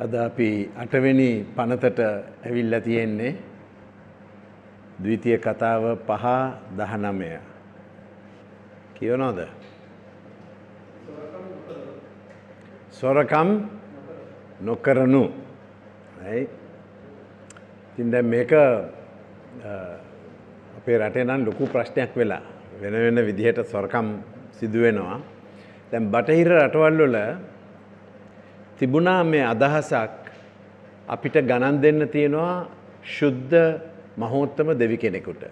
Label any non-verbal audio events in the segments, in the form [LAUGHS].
අද අපි අටවෙනි පනතට ඇවිල්ල තියෙන්නේ ද්විතිය කතාව පහ දහනමය. කියවනෝද සොරකම් නොකරනු. ඇයි? තින් දැ මේක අපේ රටේ නම් ලොකු ප්‍රශ්නයක් වෙලා වෙන වෙන විදිහට සොරකම් සිදුවෙනවා. දැන් බටහිර රටවල්වල තිබුණා මේ අදහසක් අපිට ගණන් දෙන්න තියෙනවා ශුද්ධ මහෝත්තම දෙවි කෙනෙකුට.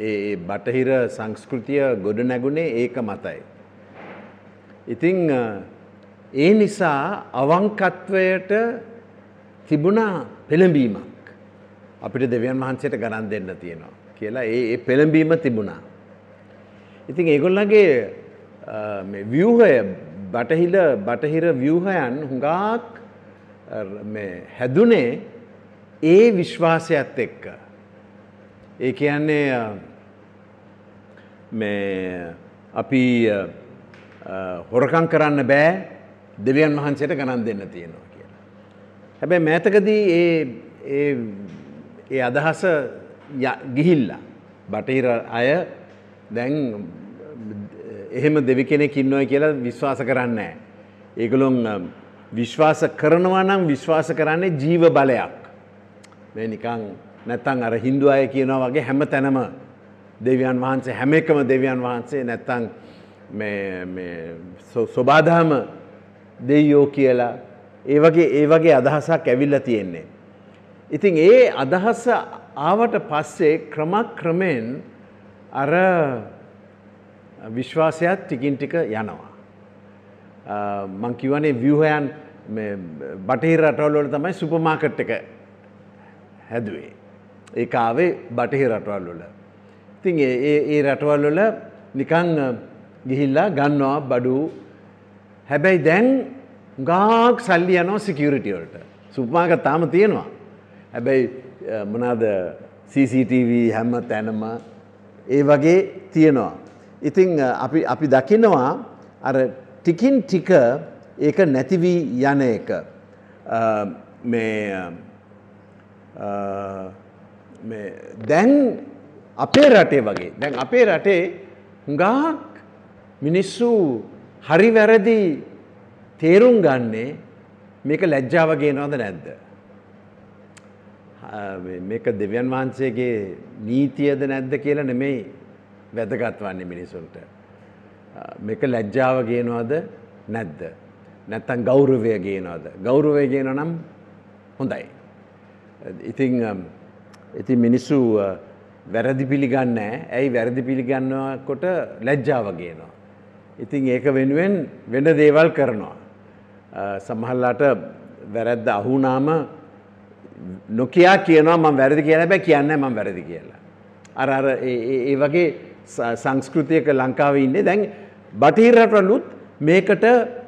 ඒ බටහිර සංස්කෘතිය ගොඩ නැගුණේ ඒක මතයි. ඉතිං ඒ නිසා අවංකත්වයට තිබුණා පෙළඹීමක් අපිට දෙවියන් වහන්සේට ගණන් දෙන්න තියෙනවා කියලා ඒ පෙළඹීම තිබුණා. ඉතින් ඒගොල්ලගේ ව්‍යූහය බටහිල බටහිර ව්‍යූහයන් හුඟාක් හැදුනේ ඒ විශ්වාසයත් එක්ක. ඒ කියන්නේ අපි හොරකං කරන්න බෑ දෙවියන් වහන්සේට ගණන් දෙන්න තියෙනවා කියලා. හැබැයි මෑතකදී ඒ අදහස ගිහිල්ලා බටහිර අය දැන් එහෙම දෙවි කෙනෙක් ඉන්නවා කියලා විශ්වාස කරන්නේ ඒගොල්ලොන් විශ්වාස කරනවා නම් විශ්වාස කරන්නේ ජීව බලයක්. මේ නිකන් නැත්තම් අර Hindu අය කියනවා වගේ හැම තැනම දෙවියන් වහන්සේ හැම එකම දෙවියන් වහන්සේ නැත්තම් මේ මේ සෝබාධම දෙයියෝ කියලා ඒ වගේ ඒ වගේ අදහසක් ඇවිල්ලා තියෙන්නේ. ඉතින් ඒ අදහස ආවට පස්සේ ක්‍රමක්‍රමෙන් අර විශ්වාසයක් ටිකින් ටික යනවා. මං කිවනේ ව්‍යහයන් බටහිර රටවල්වල තමයි සුපමාකට් එක හැදුවේ. ඒ ආවේ බටහිර රටවල් වල. ඉතින් ඒ රටවල් වල නිකං ගිහිල්ලා ගන්නවා බඩු හැබැයි දැන් ගාක් සල්ලි යනවා සිකියරිටියවලට සුපමාක තාම තියෙනවා. හැබැයි මනාද CCTV හැම්ම තැනම ඒ වගේ තියෙනවා. ඉතිං අපි අපි දකිනවා අර ටිකින් ටික ඒක නැතිවී යන එක දැන් අපේ රටේ වගේ දැන් අපේ රටේ හුඟාක් මිනිස්සු හරි වැරදි තේරුම් ගන්නේ මේක ලැජ්ජාව ගේනවද නැද්ද. මේක දෙවියන් වහන්සේගේ නීතියද නැද්ද කියලා නෙමෙයි වැදගත් වන්නේ මිනිසුන්ට. මේක ලැජ්ජාව ගේනවාද නැද්ද. නැත්තන් ගෞරවය ගේනවාද. ගෞරවය ගේන නම් හොඳයි. ඉතිං ඉති මිනිස්සු වැරදි පිළිගන්න ඇයි වැරදි පිළිගන්නකොට ලැජ්ජාව ගේනවා. ඉතිං ඒක වෙනුවෙන් වෙන දේවල් කරනවා. සමහල්ලාට වැරැද්ද අහුනාම නොකයා කියනවා ම වැරදි කියලා බෑ කියන්න ම වැරදි කියලා. අර අර ඒ වගේ සංස්කෘතියක ලංකාව ඉන්නේ දැන් බටහිරටලුත් මේකට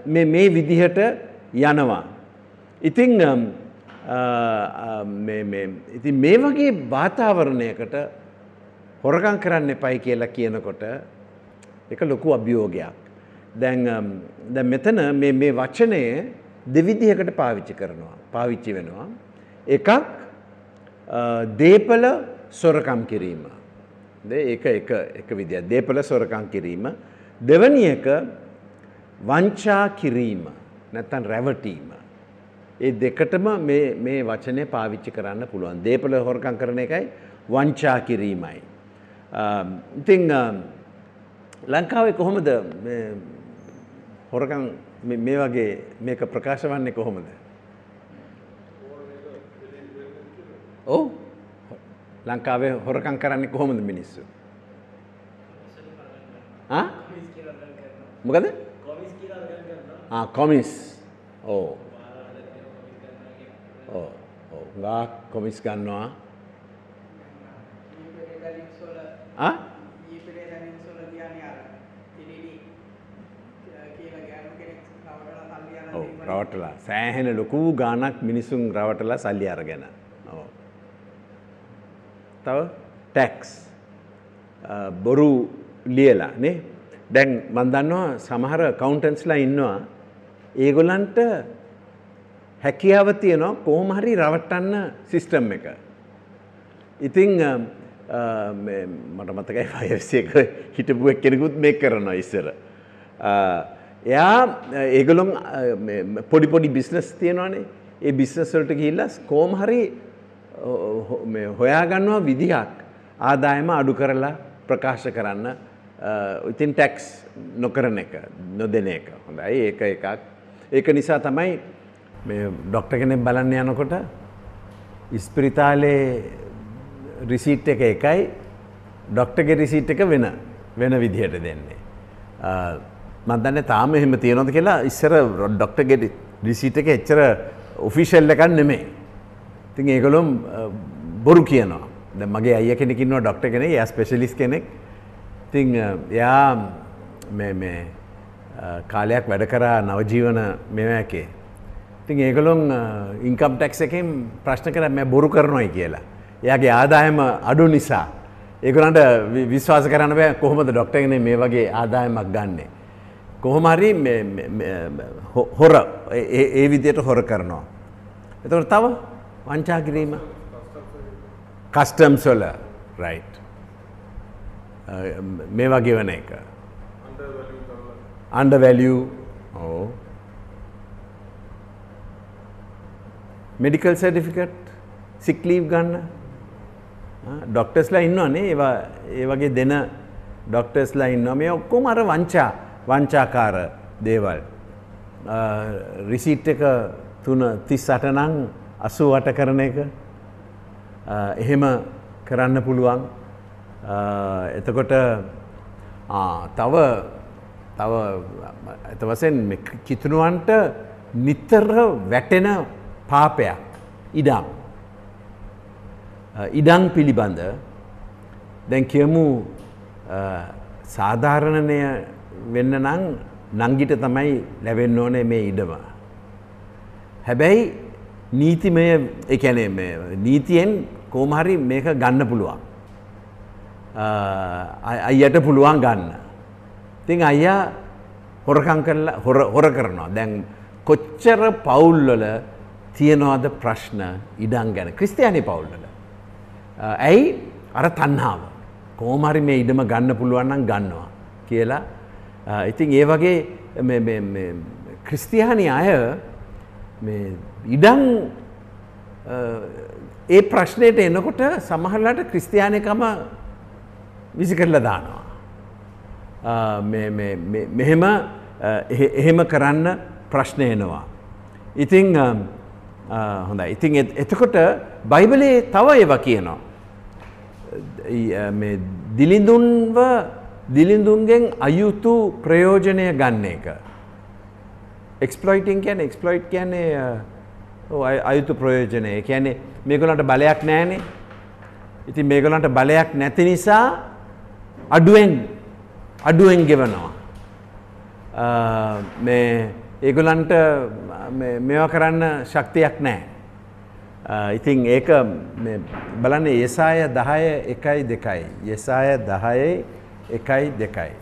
මේ විදිහට යනවා. ඉතිං ඉති මේ වගේ වාතාවරණයකට හොරකං කරන්න එපයි කියලා කියනකොට එක ලොකු අභියෝගයක්. දැන් දැ මෙතන මේ වචනය දෙවිදිහකට පාවිච්චි කරනවා පාවිච්චි වෙනවා. එකක් දීපල සොරකම් කිරීම. ඒක එක එක විදිය දේපල සොරකං කිරීම. දෙවනි එක වංචා කිරීම නැත්තන් රැවටීම. ඒ දෙකටම මේ වචනය පාවිච්චි කරන්න පුළුවන් දේපල හොරකං කරන එකයි වංචා කිරීමයි. ඉතිං ලංකාවේ කොහොමද හොරකං මේ වගේ මේක ප්‍රකාශ වන්නේ කොහොමද. ඕ ලංකාවේ හොරකං කරන්නේ කොහොමද මිනිස්සු. මොකද? කොමිස් ඕ. ගා කොමිස් ගන්නවා. රවටලා සෑහෙන ලොකු ගානක් මිනිසුන් රවටලා සල්ලි අරගෙන තව ටැක්ස් බොරු ලියලා නේ දැන් මන් දන්නවා සමහර කවුන්ටන්ස්ලා ඉන්නවා ඒගොල්ලන්ට හැකියාව තියෙනවා කොහොම හරි රවට්ටන්න සිස්ටම් එක. ඉතිං මට මතකයි [LAUGHS] පයසක හිටපුුව කෙනෙකුත් මේ කරනවා ඉස්සර. එයා ඒගොලොම් පොඩි පොඩි බිස්නස් තියෙනවානේ ඒ බිස්නස්වලට ගිල්ලස් කෝම හරි හොයාගන්නවා විදිහක් ආදායම අඩු කරලා ප්‍රකාශ කරන්න ඉතින් ටැක්ස් නොකරන එක නොදෙන එක හොඳයි ඒක එකක් ඒක නිසා තමයි ඩොක්ට කෙනෙක් බලන්න යනකොට ඉස්පිරිතාලේ රිසිට් එක එකයි ඩොක්ටගේ රිසිට් එක වෙන වෙන විදිහට දෙන්නේ. මදන්න තාම එහෙම තියෙනොද කියලා ඉස්සර ඩොක්ටගෙට රිසිට එක එච්චර ඔෆිෂල් එකන් නෙමේ. තින් ඒගොලොම් බොරු කියනවා ද මගේ අය කෙනෙකින්ව ඩොක්ට කෙනෙ ය ස්පෙශලිස් කෙනෙක් තිං යා මේ කාලයක් වැඩ කරා නවජීවන මෙවැකේ. තින් ඒගොලොම් ඉන්කම් ටැක්ස එකෙන් ප්‍රශ්න කර මැ බොරු කරනොයි කියලා. එයාගේ ආදායම අඩු නිසා. ඒගොලන්ට විශ්වාස කරන්න බෑ කොහොමද ඩොක්ටගෙන මේ වගේ ආදායමක් ගන්නේ. කොහොමරි හොර ඒ විදියට හොර කරනවා. එතකට තව වංචා කිරීම කස්ටම් සොල රයිට් මේ වගේ වන එක. අන්ඩ වැලියූ ඕ මෙඩිකල් සටිෆිකට් සික්ලීව් ගන්න. ඩොක්ටස්ලා ඉන්නවානේ ඒවා ඒ වගේ දෙන ඩොක්ටස්ලා ඉන්න මේ ඔක්කොම අර වංචා වංචාකාර දේවල්. රිසිට් එක තුන තිස් අටනං අසූ අට කරන එක. එහෙම කරන්න පුළුවන්. එතකොට තව තව ඇත වසෙන් කිතුනුවන්ට නිත්තර වැටෙන පාපයක්. ඉඩම්. ඉඩං පිළිබඳ. දැන් කියමු සාධාරණනය වෙන්න නං නංගිට තමයි ලැබෙන්න ඕනේ මේ ඉඩම. හැබැයි නීතිමය එකැනේ නීතියෙන් කෝමහරි මේක ගන්න පුළුවන්. අයියට පුළුවන් ගන්න. තින් අයියා හොරකං කරලා හොර කරනවා. දැන් කොච්චර පවුල්වල තියනවාද ප්‍රශ්න ඉඩන් ගැන ක්‍රිස්තියානි පවුල්වල. ඇයි අර තන්නාව. කෝමරි මේ ඉඩම ගන්න පුළුවන්නම් ගන්නවා කියලා. ඉතින් ඒ වගේ ක්‍රිස්තියානි අය ඉඩං ඒ ප්‍රශ්නයට එනකොට සමහරලාට ක්‍රිස්තියානකම විසි කරලා දානවා. මෙහෙම එහෙම කරන්න ප්‍රශ්නය එනවා. ඉතිං හොඳ ඉතින් එතකොට බයිබලේ තව ඒව කියනවා. දිලිඳුන්ව දිලිඳුන්ගෙන් අයුතු ප්‍රයෝජනය ගන්න එක. එක්ස්පලොයිටිං කියන එක්ස්පලොයිට් කියන්නේ අයුතු ප්‍රයෝජනය කියන්නේ මේගොල්ලන්ට බලයක් නැහැනේ. ඉතින් මේගොල්ලන්ට බලයක් නැති නිසා අඩුවෙන් අඩුවෙන් ගෙවනවා. මේ ඒගොල්ලන්ට මේවා කරන්න ශක්තියක් නැහැ. ඉතින් ඒක බලන්නේ යසාය 10 1යි 2යි. යසාය 10 1යි 2යි.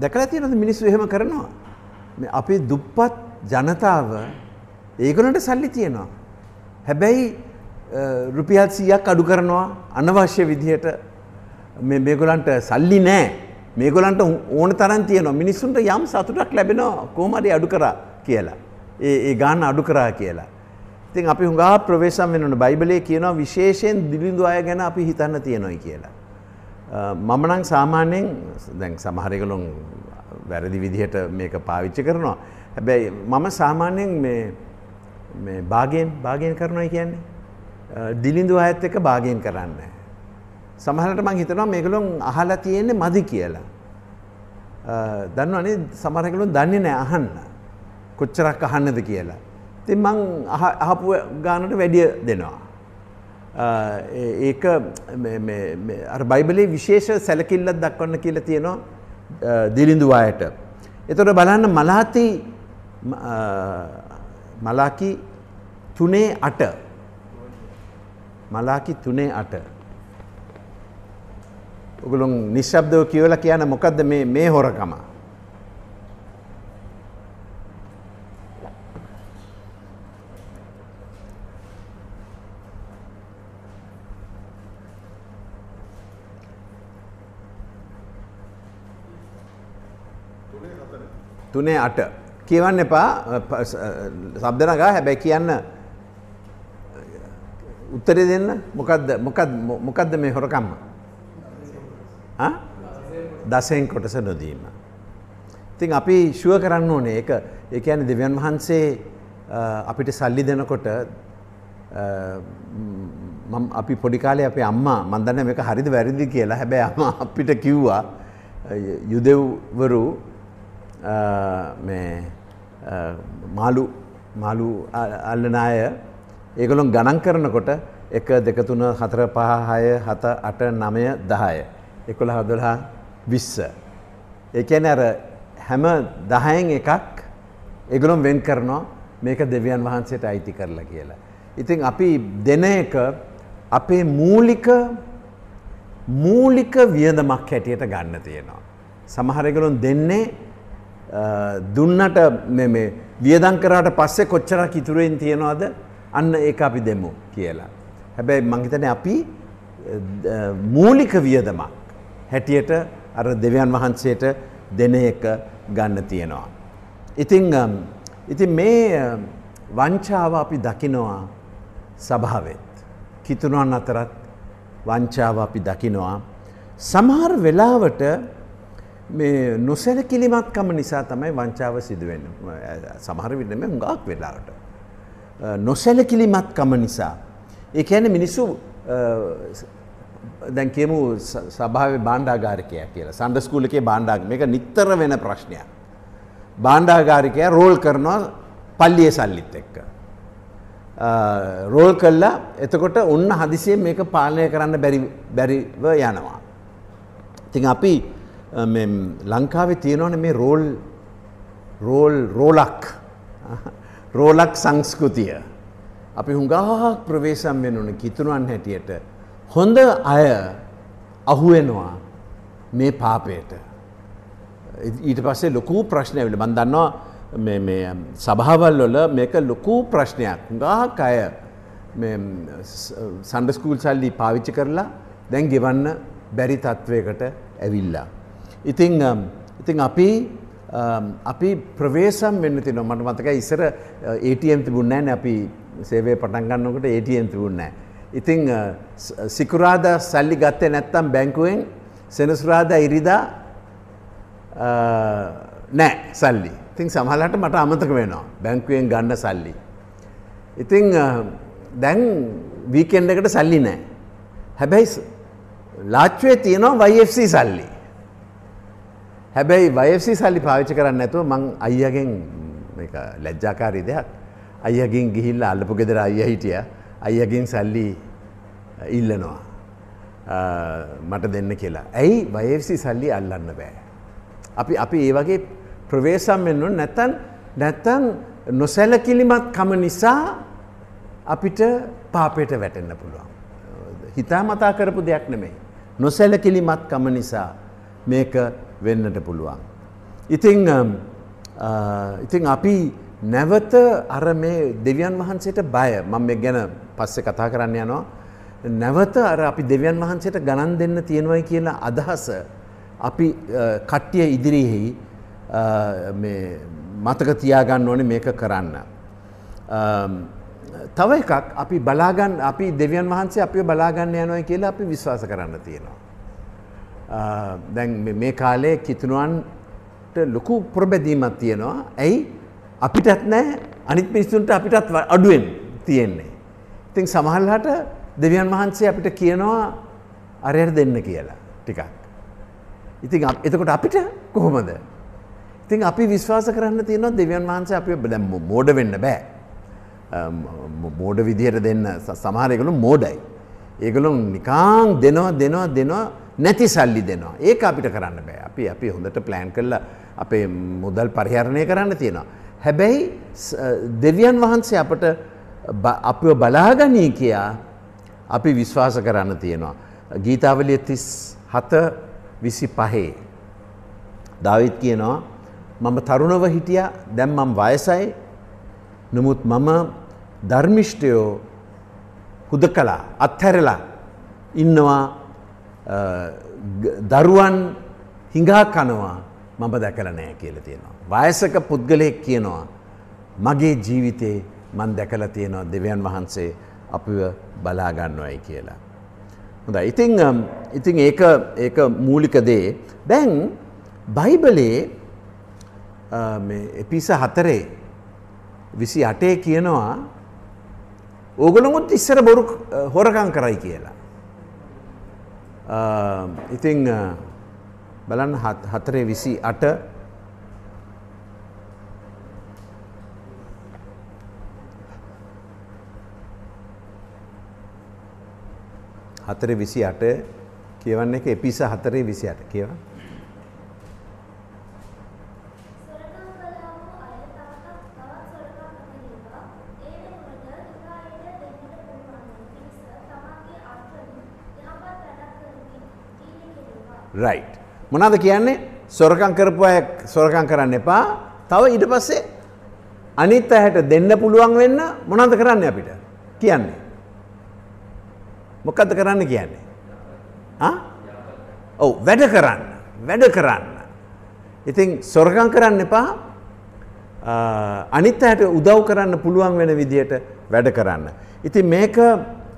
දැකලා තියෙනවද මිනිස්සු එහෙම කරනවා? මේ අපේ දුප්පත් ජනතාව ඒගොල්ලන්ට සල්ලි තියෙනවා. හැබැයි අ, රුපියල් 100ක් අඩු කරනවා අනවශ්‍ය විදිහට මේ මේගොලන්ට සල්ලි නෑ මේගොලන්ට ඕන තරන් තියනවා මිනිස්සුන්ට යම් සතුටක් ලැබෙනවා කෝමරි අඩු කරා කියලා. ඒ ඒ ගාන්න අඩු කරා කියලා. ඉතින් අපි හුඟා ප්‍රවේශම් වෙනවන බයිබලයේ කියනවා විශේෂයෙන් දිලිඳු අය ගැන අපි හිතන්න තියෙනොයි කියලා. මම නම් සාමාන්‍යයෙන් දැන් සමහරකලුන් වැරදි විදිහට මේක පාවිච්චි කරනවා. හැබැයි මම සාමාන්‍යයෙන් මේ භාගයෙන් භාගයෙන් කරනවා කියන්නේ. දිලිඳු අයත් එක භාගයෙන් කරන්න. සමහරට මං හිතනවා මේගොල්ලොන් අහලා තියෙන්නේ මදි කියලා. දන්නවනේ සමහරකලුන් දන්නේ නැහැ අහන්න. කොච්චරක් අහන්නද කියලා. ඉතින් මං අහපු ගානට වැඩිය දෙනවා. ඒක අර බයිබලේ විශේෂ සැලකිල්ලක් දක්වන්න කියලා තියෙනවා දිලිඳු අයට. එතකොට බලන්න මලාති මලාකි තුනේ අට. මලාකි තුනේ අට. ඔගුලුන් නිශ්ශබ්දව කියවලා කියන මොකක්ද මේ මේ හොරකම? තුනේ අට. කියවන්න එපා. සබ්දනගා හැබැයි කියන්න. උත්තරේ දෙන්න. මොකක්ද මොකක්ද මොකක්ද මේ හොරකම්ම? දසයෙන් කොටස නොදීම. ඉතින් අපි ශුව කරන්න ඕනේ. ඒක ඒ කියන්නේ දෙවියන් වහන්සේ අපිට සල්ලි දෙනකොට මම අපි පොඩි කාලේ අපේ අම්මා මන් දන්නේ මේක හරිද වැරදිද කියලා හැබැයි අම්මා අපිට කිව්වා යුදෙව්වරු මේ මාලු මාලු අල්ලන අය ඒගොල්ලොන් ගණන් කරනකොට එක දෙක තුන හතර පහ හය හත අට නමය දහය එකොළ හදොළහා විස්ස. ඒ කියන්නේ අර හැම දහයෙන් එකක් ඒගොල්ලොන් වෙන් කරනවා මේක දෙවියන් වහන්සේට අයිති කරලා කියලා. ඉතින් අපි දෙන එක අපේ මූලික මූලික වියදමක් හැටියට ගන්න තියෙනවා. සමහර ඒගොල්ලොන් දෙන්නේ දුන්නට මේ වියදම් කරාට පස්සේ කොච්චරක් ඉතුරුෙන් තියනවද අන්න ඒක අපි දෙමු කියලා. හැබැයි මං හිතන්නේ අපි මූලික වියදමක් හැටියට අර දෙවියන් වහන්සේට දෙන එක ගන්න තියෙනවා. ඉතින් ඉතින් මේ වංචාව අපි දකිනවා සභාවෙත්. කිතුනුවන් අතරත් වංචාව අපි දකිනවා. සමහර වෙලාවට මේ නොසැලකිලිමත්කම නිසා තමයි වංචාව සිදුවෙන්න සමහර විටම හුඟක් වෙලාවට. නොසැලකිලිමත්කම නිසා. ඒ කියන්නේ මිනිස්සු දැන් කියමු සභාව බාණ්ඩාගාරිකය කියලා සන්ඩස්කූලකේ බාණ්ඩාග මේක නිත්තර වෙන ප්‍රශ්නයක්. බාණ්ඩාගාරිකය රෝල් කරනවා පල්ලිය සල්ලිත් එක්ක. රෝල් කල්ලා එතකොට ඔන්න හදිසිය මේක පාලනය කරන්න බැරිව යනවා. ඉතින් අපි ලංකාවේ තියෙනවන මේ රෝල් රෝල් රෝලක් [LAUGHS] රෝලක් සංස්කෘතිය. අපි හුඟාක් ප්‍රවේශම් වෙනුන කිතුරුවන් හැටියට. හොඳ අය අහුවෙනවා මේ පාපයට. ඊට පස්සේ ලොකූ ප්‍රශ්නයවිල බන් දන්නවා සභාවල් වල මේක ලොකූ ප්‍රශ්නයක් හුඟාක් අය සන්ඩස්කූල් සල්ලි පාවිච්චි කරලා දැන් ගෙවන්න බැරි තත්ත්වයකට ඇවිල්ලා. ඉතිං um, ඉතිං අපි um, අපි ප්‍රවේශම් වෙන්න තින මට මතක ඉස්සර uh, ATM තිබුන්නෑ අපි සේවේ පටන් ගන්නකොට ATM තිබුන්නෑ. ඉතිං uh, සිකුරාද සල්ලි ගත්තේ නැත්තම් බැංකුවෙන් සෙනසුරාද ඉරිදා uh, නෑ සල්ලි. ඉතින් සමහලට මට අමතක වෙනවා බැංකුවෙන් ගන්න සල්ලි. ඉතිං දැන් වීකෙන්ඩ එකට සල්ලි නෑ. හැබැයි ලාච්වේ තියෙනවා YFC සල්ලි. හැබැයි වයසි සල්ලි පාවිච්චි කරන්න නැතුව මං අයියගෙන් ලැජ්ජාකාරී දෙයක් අයියගින් ගිහිල්ල අල්ලපු ගෙදර අයිය හිටිය අයියගින් සල්ලි ඉල්ලනවා මට දෙන්න කියලා. ඇයි වයසි සල්ලි අල්ලන්න බෑ. අපි අපි ඒ වගේ ප්‍රවේශම් වෙන්නුන් නැතන් නැත්තන් නොසැලකිලිමත් කම නිසා අපිට පාපයට වැටෙන්න පුළුවන්. හිතා මතා කරපු දෙයක් නෙමෙයි. නොසැලකිලිමත් කම නිසා මේක වෙන්නට පුළුවන්. ඉතිං ඉතිං අපි නැවත අර මේ දෙවියන් වහන්සේට බය මම මේ ගැන පස්සෙ කතා කරන්න යනවා නැවත අර අපි දෙවියන් වහන්සේට ගණන් දෙන්න තියෙනවයි කියලා අදහස අපි අ, කට්ටිය ඉදිරියෙහි අ, මේ මතක තියාගන්න ඕනේ මේක කරන්න. අම්, තව එකක් අපි බලාගන්න අපි දෙවියන් වහන්සේ අපිව බලාගන්න යනවා කියලා අපි විශ්වාස කරන්න තියෙනවා. අ, දැන් මේ- මේ කාලේ කිතුනුවන්ට ලොකු ප්‍රබැදීමක් තියෙනවා. ඇයි අපිටත් නෑ අනිත් මිනිස්සුන්ට අපිටත් ව- අඩුවෙන් තියෙන්නේ. ඉතින් සමහරලාට දෙවියන් වහන්සේ අපිට කියනවා අරයට දෙන්න කියලා ටිකක්. ඉතින් අප- එතකොට අපිට කොහොමද? ඉතින් අපි විශ්වාස කරන්න තියෙනවා දෙවියන් වහන්සේ අපි දැන් මෝ- මෝඩ වෙන්න බෑ. අම්, මෝ- මෝඩ විදිහට දෙන්න ස- සමහර ඒගොල්ලෝ මෝඩයි. ඒගොල්ලෝ නිකාං දෙනවා දෙනවා දෙනවා නැති සල්ලි දෙනවා. ඒක අපිට කරන්න බෑ. අපි අපි හොඳට ප්ලෑන් කරලා අපේ මුදල් පරිහරණය කරන්න තියෙනවා. හැබැයි ස- දෙවියන් වහන්සේ අපට බ- අපිව බලාගනී කියා අපි විශ්වාස කරන්න තියෙනවා. ගීතාවලිය තිස් හත විසි පහේ. දාවිත් කියනවා මම තරුණව හිටිය දැම් මම් වයසයි නමුත් මම ධර්මිෂ්ටයෝ හුද කලා අත්හැරලා ඉන්නවා අ, ග- දරුවන් හිඟා කනවා මම දැකල නෑ කියල තියෙනවා. වයසක පුද්ගලයෙක් කියනවා මගේ ජීවිතේ මන් දැකල තියෙනවා දෙවියන් වහන්සේ අපිව බලාගන්නවයි කියලා. හොඳ ඉතිං අම්, ඉතිං ඒක ඒක මූලික දේ දැන් බයිබලේ අ, මේ එපිස හතරේ විසි අටේ කියනවා ඕගොළමුත් ඉස්සර බොරු අ, හොරකං කරයි කියලා. අ, ඉතිං අ, බලන්න හත්- හතරේ විසි අට. හතර විසි අට කියවන්න එක එපිස හතරේ විසි අට කියව සොරකම් කළා වූ අය තවතත් තවත් සොරකම් නොකිරීවා. ඒ වෙනුවට දුකා අයට දෙන්නට පුළුවන් වන පිණිස තමාගේ අත්වලින් යහපත් වැඩක් කරමින් ඊට කෙරේවා. රයිට් මොනාද කියන්නේ? සොරකං කරපු අය සොරකං කරන්න එපා. තව ඊට පස්සේ අනිත් ඇහැට දෙන්න පුළුවන් වෙන්න මොනද කරන්න අපිට? කියන්නේ. මොකක්ද කරන්න කියන්නේ? ආ? ඔව් වැඩ කරන්න. වැඩ කරන්න. ඉතින් සොරකං කරන්න එපා. ආ, අනිත් අයට උදව් කරන්න පුළුවන් වෙන විදියට වැඩ කරන්න. ඉතින් මේක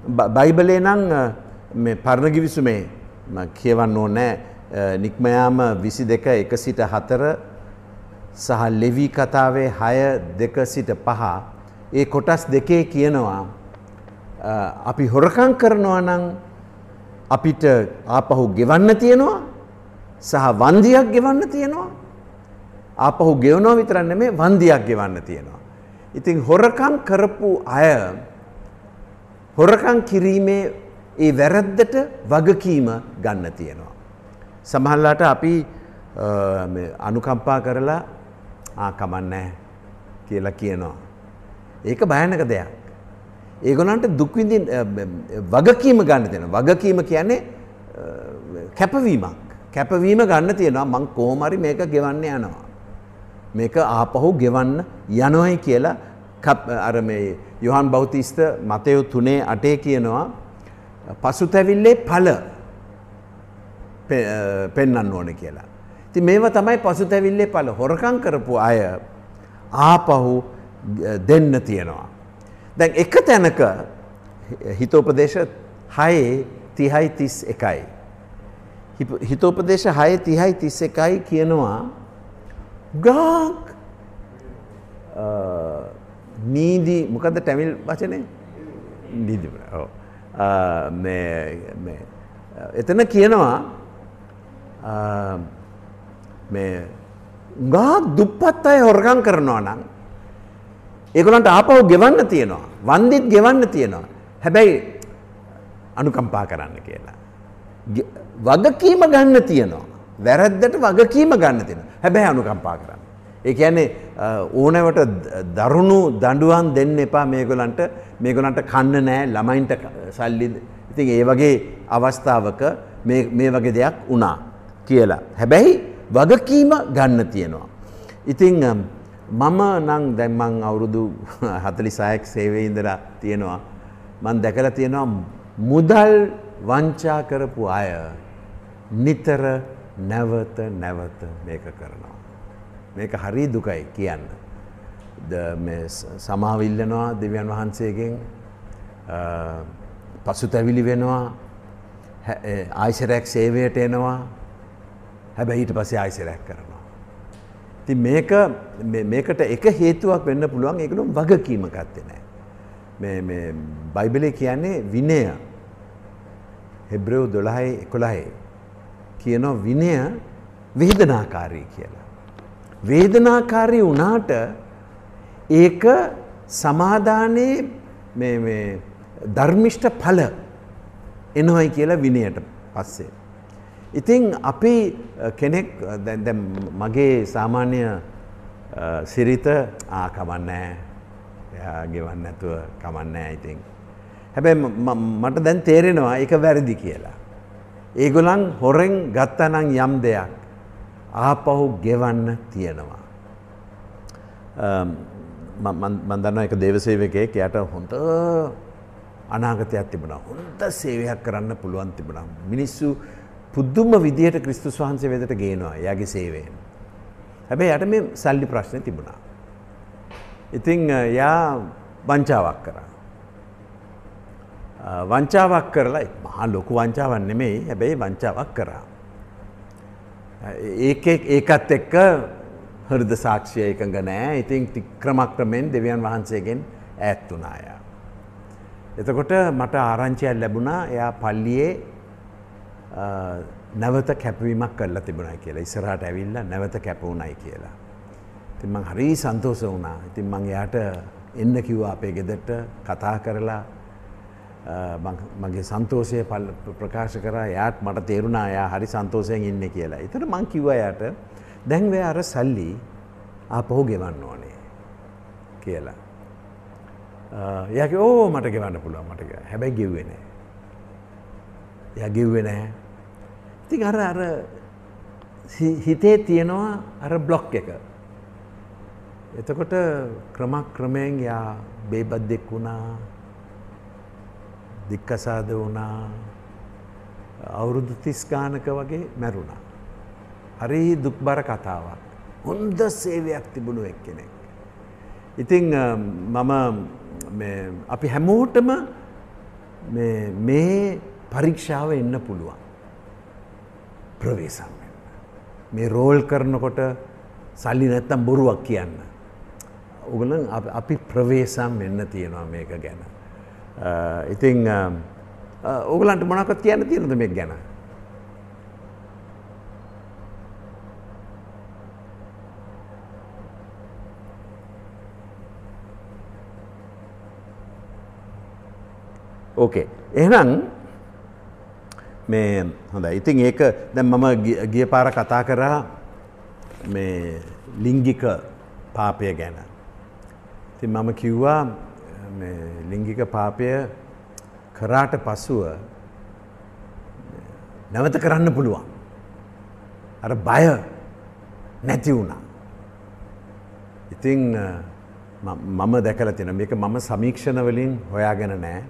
බ- බයිබලේ නම් අ, මේ පරණ ගිවිසුමේ ම කියවන්න ඕනෑ නික්මයාම විසි දෙක එක සිට හතර සහ ලෙවී කතාවේ හය දෙක සිට පහ ඒ කොටස් දෙකේ කියනවා අ, අපි හොරකං කරනවා නම් අපිට ආපහු ගෙවන්න තියෙනවා සහ වන්දියක් ගෙවන්න තියෙනවා ආපහු ගෙවනෝ විතරක් නෙමේ වන්දියක් ගෙවන්න තියෙනවා. ඉතින් හොරකම් කරපු අය හොරකම් කිරීමේ ඒ වැරද්දට වගකීම ගන්න තියෙනවා. සමහල්ලාට අපි අ, මේ අනුකම්පා කරලා ආ කමන්නෑ කියලා කියනවා. ඒක භයනක දෙයක්. ඒගොලන්ට දුක්විඳින් වගකීම ගන්න තියෙන. වගකීම කියන්නේ අ, කැපවීමක්. කැපවීම ගන්න තියෙනවා මං කෝමරි මේක ගෙවන්න යනවා. මේක ආපහු ගෙවන්න යනොයි කියලා කප්- අර මේ යොහන් බෞතිස්ත මතයු තුනේ අටේ කියනවා පසුතැවිල්ලේ පල පෙන්නන්න ඕන කියලා. ති මේව තමයි පසුතැවිල්ලේ පල හොරකං කරපු අය ආපහු දෙන්න තියෙනවා. දැන් එක තැනක හිතෝපදේශ හයේ තිහයි තිස් එකයි. හිප- හිතෝපදේශ හය තිහයි තිස් එකයි කියනවා ගාක් නීදී මොකද ටැමිල් වචනය නීති එතන කියනවා අ, මේ ගාක් දුප්පත් අය හොරකං කරනවා නම් ඒගොලන්ට ආපහු ගෙවන්න තියෙනවා වන්දිත් ගෙවන්න තියෙනවා හැබැයි අනුකම්පා කරන්න කියලා. ගෙ- වගකීම ගන්න තියෙනවා. වැරද්දට වගකීම ගන්න තියෙන හැබැයි අනුකම්පා කරන්න. ඒ කියන්නේ අ, ඕනෑවට ද- දරුණු දඩුවන් දෙන්න එපා මේගොලන්ට මේගොලන්ට කන්න නෑ ළමයින්ට ක- සල්ලි ඉතින් ඒ වගේ අවස්ථාවක මේ මේ වගේ දෙයක් වුණා කියලා. හැබැයි වගකීම ගන්න තියෙනවා. ඉතිං අම්, මම නං දැන්මං අවුරුදු [LAUGHS] හතලි සායක් සේවය ඉඳලා තියෙනවා. මන් දැකල තියෙනවා මුදල් වංචා කරපු අය නිතර නැවත නැවත මේක කරනවා. මේක හරි දුකයි කියන්න. ද- මේ ස- සමාවිල්ලනවා දෙවියන් වහන්සේගෙන් අ, පසුතැවිලි වෙනවා හැ- ඒ ආයිසරැක් සේවයට එනවා හැබැයි ඊට පස්සේ ආයිසරැක් කරනවා. ති මේක මේ- මේකට එක හේතුවක් වෙන්න පුළුවන් ඒකලුම් වගකීම ගත්තේ නෑ. මේ මේ බයිබලේ කියන්නේ විනය හෙබ්‍රව් දොළහයි එකොළහයි කියනවා විනය වේදනාකාරී කියලා. වේදනාකාරී වනාට ඒක සමාධානයේ මේ- මේ ධර්මිෂ්ට පල එනොයි කියලා විනයට පස්සේ. ඉතිං අපි අ, කෙනෙක් අ, දැන්- දැන් මගේ සාමාන්‍ය අ, සිරිත ආ කමන්නෑ එයා ගෙවන්න නැතුව කමන්නෑ ඉතින්. හැබැයි ම- ම- මට දැන් තේරෙනවා එක වැරදි කියලා. ඒගොලන් හොරෙන් ගත්තනං යම් දෙයක් ආපහු ගෙවන්න තියෙනවා. මන්දන්න එක දේවසේවකයෙක් යට හොඳ අනාගතයක් තිබුණා හොඳ සේවයක් කරන්න පුළුවන් තිබුණා. මිනිස්සු පුද්දුම විදියට ක්‍රිස්තුස් වහන්සේ වෙදට ගේනවා යාගේ සේවයෙන්. හැබැයි යට මේ සල්ලි ප්‍රශ්න තිබුණා. ඉතිං යා වංචාවක් කරා. අ, වංචාවක් කරලා මහා ලොකු වංචාවක් නෙමෙයි හැබැයි වංචාවක් කරා. ඒක ඒකත් එක්ක හෘද සාක්ෂිය එකඟ නෑ ඉතින් ති- ක්‍රමක්‍රමෙන් දෙවියන් වහන්සේගෙන් ඈත් වුණාය. එතකොට මට ආරංචියක් ලැබුණා එයා පල්ලියේ අ, නැවත කැපවීමක් කරලා තිබුණයි කියලා ඉස්සරහට ඇවිල්ලා නැවත කැපවුණයි කියලා. ඉතින් මං හරි සන්තෝෂ වුණා. ඉතින් මං එයාට එන්න කිව්වා අපේ ගෙදරට කතා කරලා අ, මං- මගේ සන්තෝෂය පල්- ප්‍රකාශ කරා එයාට මට තේරුණා එයා හරි සන්තෝෂයෙන් ඉන්නේ කියලා. එතකොට මං කිව්වා එයාට දැන් ඔය අර සල්ලි ආපහු ගෙවන්න ඕනේ කියලා. එයාගේ ඕ මට ගෙවන්න පුළුවන් මට ගෙ- හැබැයි ගෙව්වේ නෑ. එයා ගෙව්වේ නෑ. ඉතින් අර අර හි- හිතේ තියෙනවා අර බ්ලොක් එක. එතකොට ක්‍රමක්‍රමයෙන් යා බේබද්දෙක් වුණා දික්කසාද වුණා අවුරුදු තිස් ගානක වගේ මැරුණා. හරි දුක්බර කතාවක්. හොන්ද සේවයක් තිබුණු එක් කෙනෙක්. ඉතිං අ, මම මේ අපි හැමෝටම මේ- මේ පරීක්ෂාව එන්න පුළුවන්. ප්‍රවේශම් වෙන්න. මේ රෝල් කරනකොට සල්ලි නැත්තම් බොරුවක් කියන්න. උගලන් අපි ප්‍රවේශම් වෙන්න තියෙනවා මේක ගැන. අ, ඉතිං um, uh, ඕගලන්ට මොනකත් කියන්න තියෙනද මේ ගැන. ඕකේ. එහෙනම් මේ හොඳ ඉතින් ඒක දැන් මම ගිය- ගිය පාර කතා කරා මේ ලිංගික පාපය ගැන. ඉතින් මම කිව්වා මේ ලිංගික පාපය කරාට පසුව නැවත කරන්න පුළුවන්. අර බය නැති වුණා. ඉතිං අ, ම- මම දැකලා තියෙන මේක මම සමීක්ෂණ වලින් හොයාගෙන නෑ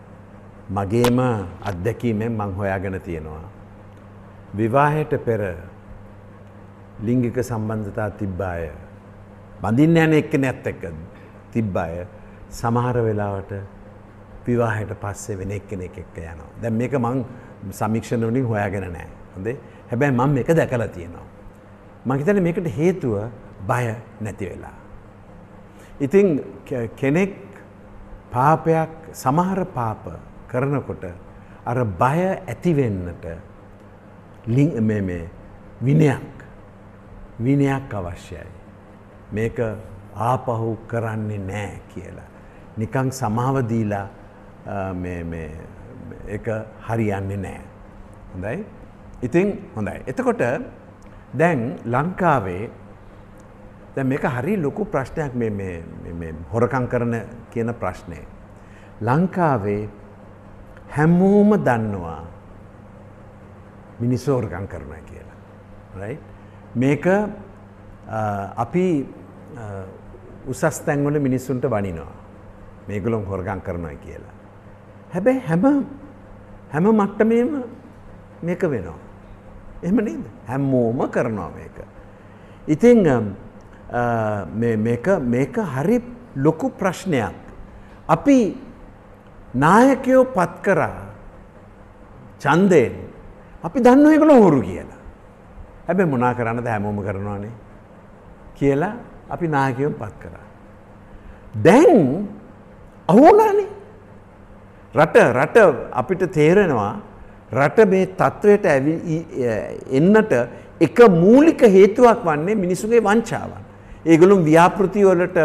මගේම අත්දැකීමෙන් මං හොයාගෙන තියෙනවා. විවාහයට පෙර ලිංගික සම්බන්ධතා තිබ්බාය බඳින්න යන එක්ක නැත් එක්ක තිබ්බාය සමහර වෙලාවට විවාහයට පස්සේ වෙන එක්කෙනෙක් එක්ක යනවා. දැන් මේක මං සමීක්ෂණ වලින් හොයාගෙන නෑ. හොඳේ. හැබැයි මම මේක දැකලා තියෙනවා. මං හිතන්නේ මේකට හේතුව බය නැති වෙලා. ඉතින් කෙ- කෙනෙක් පාපයක් සමහර පාප කරනකොට අර බය ඇතිවෙන්නට ලිං- මේ මේ විනයක් විනයක් අවශ්‍යයි. මේක ආපහු කරන්නේ නෑ කියලා. නිකං සමාවදීලා එක හරියන්නේ නෑ. හොඳයි. ඉතින් හොඳයි. එතකොට දැන් ලංකාවේ දැන් මේක හරි ලොකු ප්‍රශ්නයක් මේ මේ මේ- මේ හොරකම් කරන කියන ප්‍රශ්නය. ලංකාවේ හැමෝම දන්නවා මිනිස්සු හොරකම් කරනවා කියලා. right? මේක අ, අපි අ, උසස් තැන්වල මිනිස්සුන්ට වනිනවා. මේගොල්ලොන් හොරකම් කරනවා කියලා. හැබැයි හැම හැම මට්ටමේම මේක වෙනවා. එහෙම නේද? හැමෝම කරනවා මේක. ඉතින් අ, මේ- මේක මේක හරි ලොකු ප්‍රශ්නයක්. අපි නායකයෝ පත් කරා ඡන්දයෙන් අපි දන්නවා ඒගොල්ලෝ හොරු කියලා. හැබැයි මොනා කරන්නද හැමෝම කරනවානේ කියලා අපි නායකයෝන් පත් කරා. දැන් අහුවුණානේ. රට රට අපිට තේරෙනවා රට මේ තත්ත්වයට ඇවි ඊ- එන්නට එක මූලික හේතුවක් වන්නේ මිනිසුගේ වංචාවන්. ඒගොල්ලොන් ව්‍යාපෘති වලට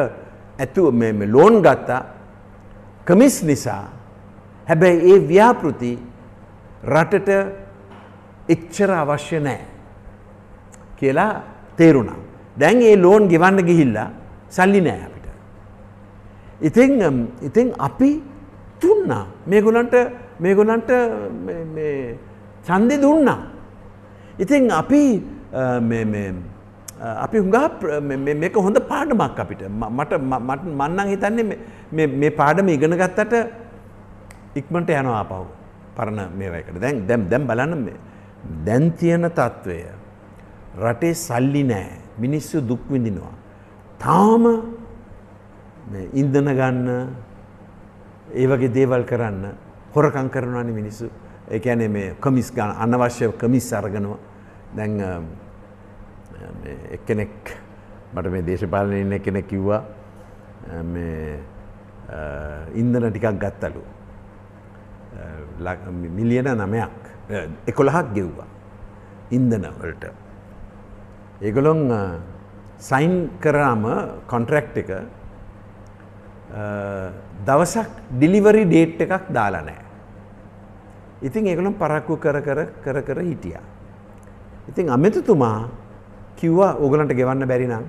ඇතු මේ මේ ලෝන් ගත්තා කමිස් නිසා හැබැයි ඒ ව්‍යාපෘති රටට එච්චර අවශ්‍ය නෑ කියලා තේරුණා. දැන් ඒ ලෝන් ගෙවන්න ගිහිල්ලා සල්ලි නෑ අපිට. ඉතින් අම්, ඉතින් අපි දුන්නා මේගොලන්ට මේගොලන්ට මේ- මේ ඡන්දෙ දුන්නා. ඉතින් අපි අ, මේ- මේ, අ, අපි හුඟා ප්‍ර- මේ- මේ- මේක හොඳ පාඩමක් අපිට ම- මට ම- මට මන්නන් හිතන්නේ මේ- මේ- මේ පාඩම ඉගෙන ගත්තට ඉක්මට යනවා ආපහු පරණ මේවයකට දැන් දැම් දැම් බලන්න මේ දැන් තියෙන තත්ත්වය රටේ සල්ලි නෑ මිනිස්සු දුක් විඳිනවා. තාම මේ ඉන්දන ගන්න ඒ වගේ දේවල් කරන්න හොරකං කරනවානි මිනිස්සු. ඒ කියන්නේ මේ කමිස් ගන්න අනවශ්‍ය කමිස් අරගෙනවා දැන් අ, මේ එක්කෙනෙක් මට මේ දේශපාලනය ඉන්න කෙනෙක් කිව්වා අ, මේ අ, ඉන්දන ටිකක් ගත්තලු. අ, ලක්- මිලියන නමයක් එකොළහක් ගෙව්වා ඉන්දන වලට. ඒගොලොන් සයින් කරාම කොන්ට්‍රක්් එක අ, දවසක් ඩිලිවරි ඩේට් එකක් දාලා නෑ. ඉතින් ඒගොලම් පරක්කු කර කර කර කර හිටිය. ඉතින් අමතතුමා කිව්වා ඕගලන්ට ගෙවන්න බැරි නම්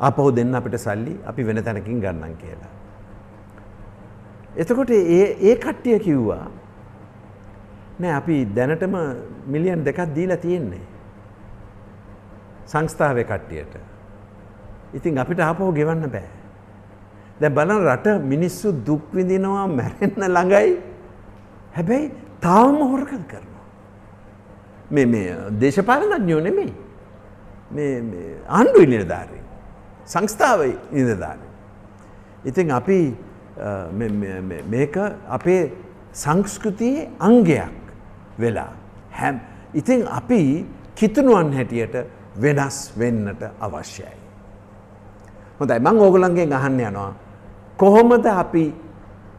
ආපහු දෙන්න අපිට සල්ලි අපි වෙන තැනකින් ගන්නන් කියලා. එතකොට ඒ ඒ කට්ටිය කිව්වා නෑ අපි දැනටම මිලියන් දෙකක් දීලා තියෙන්නේ. සංස්ථාවේ කට්ටියට. ඉතින් අපිට ආපහු ගෙවන්න බෑ. දැන් බලන්න රට මිනිස්සු දුක් විඳිනවා මැරෙන්න ළඟයි. හැබැයි තාම හොරකම් කරනවා. මේ මේ දේශපාලනඥයෝ නෙමෙයි. මේ මේ ආණ්ඩු නිලධාරී. සංස්ථාව නිලධාරී. ඉතින් අපි අ, මේ- මේ- මේ- මේක අපේ සංස්කෘතියේ අංගයක් වෙලා හැම් ඉතින් අපි කිතුනුවන් හැටියට වෙනස් වෙන්නට අවශ්‍යයි. හොඳයි මං ඕගලන්ගෙන් අහන්න යනවා කොහොමද අපි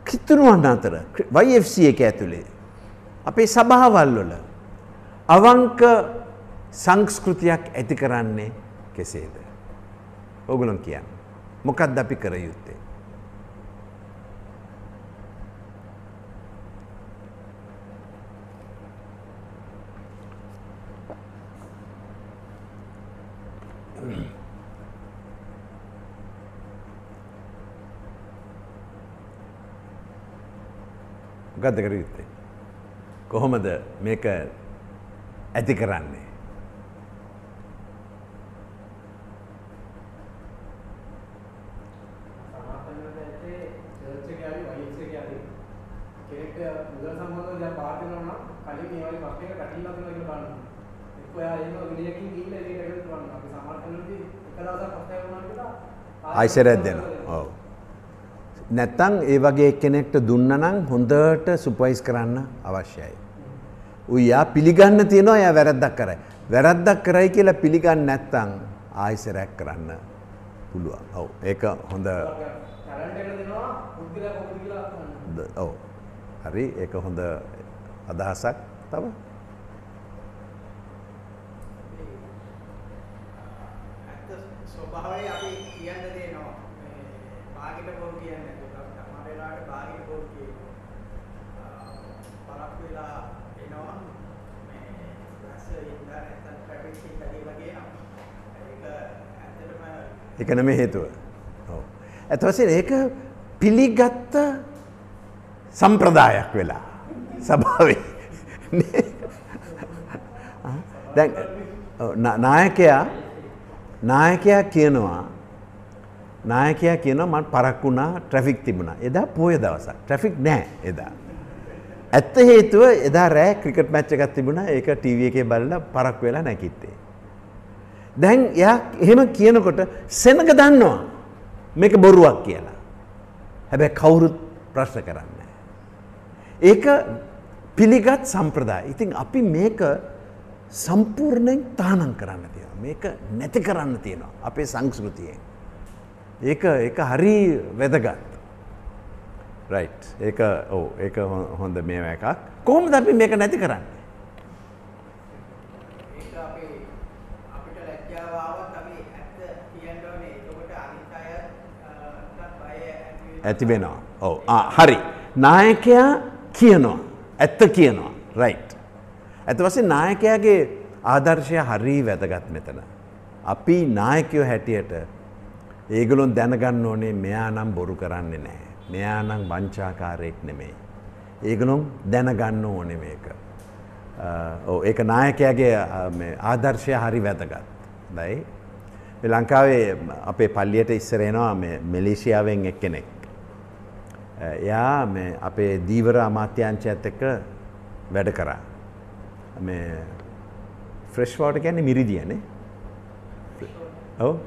කිතුනුවන් අතර YFC එක ඇතුළේ අපේ සභාවල් වල අවංක සංස්කෘතියක් ඇති කරන්නේ කෙසේද. ඕගලන් කියන්න. මොකක්ද අපි කර යුත්තේ. මොකක්ද කර යුත්තේ. කොහොමද මේක ඇති කරන්නේ. සමාපන්නට ඇත්තේ චර්ච් එකේ හරි වයිස් එකේ හරි කෙනෙක්ට මුදල් සම්බන්ධව දැන් පාට වෙනවා නම් කලින් මේ වගේ ප්‍රශ්නයක පැටලලා තියෙනවා කියලා බලන්න. එක්ක එයා එහෙම විනයකින් ගිහිල්ලා ඒක ඇවිත් බලන්න. අපි සමාපන්නදී එක දවසක් ප්‍රශ්නයක් වුණා කියලා ආයිසරයක් දෙනවා. ඔව්. නැත්තම් ඒ වගේ කෙනෙක්ට දුන්න නම් හොඳට සුපවයිස් කරන්න අවශ්‍යයි. උයා පිළිගන්න තියෙනවා එයා වැරද්දක් කරයි. වැරද්දක් කරයි කියලා පිළිගන්නේ නැත්තම් ආයිසරයක් කරන්න පුළුවන්. ඔව්. ඒක හොඳ ටැලන්ට් එක දෙනවා පුද්ගලයා කොහොමද කියලා බලන්න. ද- ඔව්. හරි ඒක හොඳ අදහසක් තව ඇත්ත ස්වභාවය අපි කියන්න දෙනවා මේ බාගෙට බොරු කියන්නේ නැතුව තමයි වෙලාවට බාගෙට බොරු කියනවා පරක් වෙලා එනවා මේ රස ඉඳලා නැත්නම් ට්‍රැෆික් ඉඳලා වගේ ඒක ඇත්තටම ඒක නෙමෙයි හේතුව. ඔව්. ඇත්ත වශයෙන් ඒක පිළිගත්ත සම්ප්‍රදායක් වෙලා සභාවේ. නේ? [LAUGHS] ආ, දැන් ඔව්, නා- නායකයා නායකයා කියනවා නායකයා කියනවා මට පරක් වුණා ට්‍රැෆික් තිබුණා. එදා පොය දවසක්. ට්‍රැෆික් නැහැ එදා. ඇත්ත හේතුව එදා රෑ ක්‍රිකට් මැච් එකක් තිබුණා ඒක ටීවී එකේ බලලා පරක් වෙලා නැකිත්තේ. දැන් එයා එහෙම කියනකොට සෙනග දන්නවා මේක බොරුවක් කියලා. හැබැයි කවුරුත් ප්‍රශ්න කරන්නේ නැහැ. ඒක පිළිගත් සම්ප්‍රදාය. ඉතින් අපි මේක සම්පූර්ණයෙන් තහනම් කරන්න තියෙනවා. මේක නැති කරන්න තියෙනවා අපේ සංස්කෘතියෙන්. ඒක ඒක හරි වැදගත්. රයිට්. ඒක ඔව් ඒක හොඳ මේවා එකක්. කොහොමද අපි මේක නැති කරන්නේ? ඒක අපි අපිට ලැජ්ජාව ආවත් අපි ඇත්ත කියන්න ඕනේ. එතකොට අනිත් අයට බය ඇති ඇති වෙනවා. ඔව්. ආ හරි. නායකයා කියනවා. ඇත්ත කියනවා. රයිට්. ඇත්ත වශයෙන් නායකයාගේ ආදර්ශය හරි වැදගත් මෙතන. අපි නායකයෝ හැටියට ඒගොල්ලොන් දැනගන්න ඕනේ මෙයා නම් බොරු කරන්නේ නැහැ. මෙයා නම් වංචාකාරයෙක් නෙමෙයි. ඒගොල්ලොන් දැනගන්න ඕනේ මේක. අ, ඔව් ඒක නායකයාගේ අ, මේ ආදර්ශය හරි වැදගත්. හොඳයි. මේ ලංකාවේ අපේ පල්ලියට ඉස්සර එනවා මේ මැලේසියාවෙන් එක්කෙනෙක්. එයා මේ අපේ දීවර අමාත්‍යංශයත් එක්ක වැඩ කරා. මේ ෆ්‍රෙෂ් වෝටර් කියන්නේ මිරිදියනේ. ඔව්.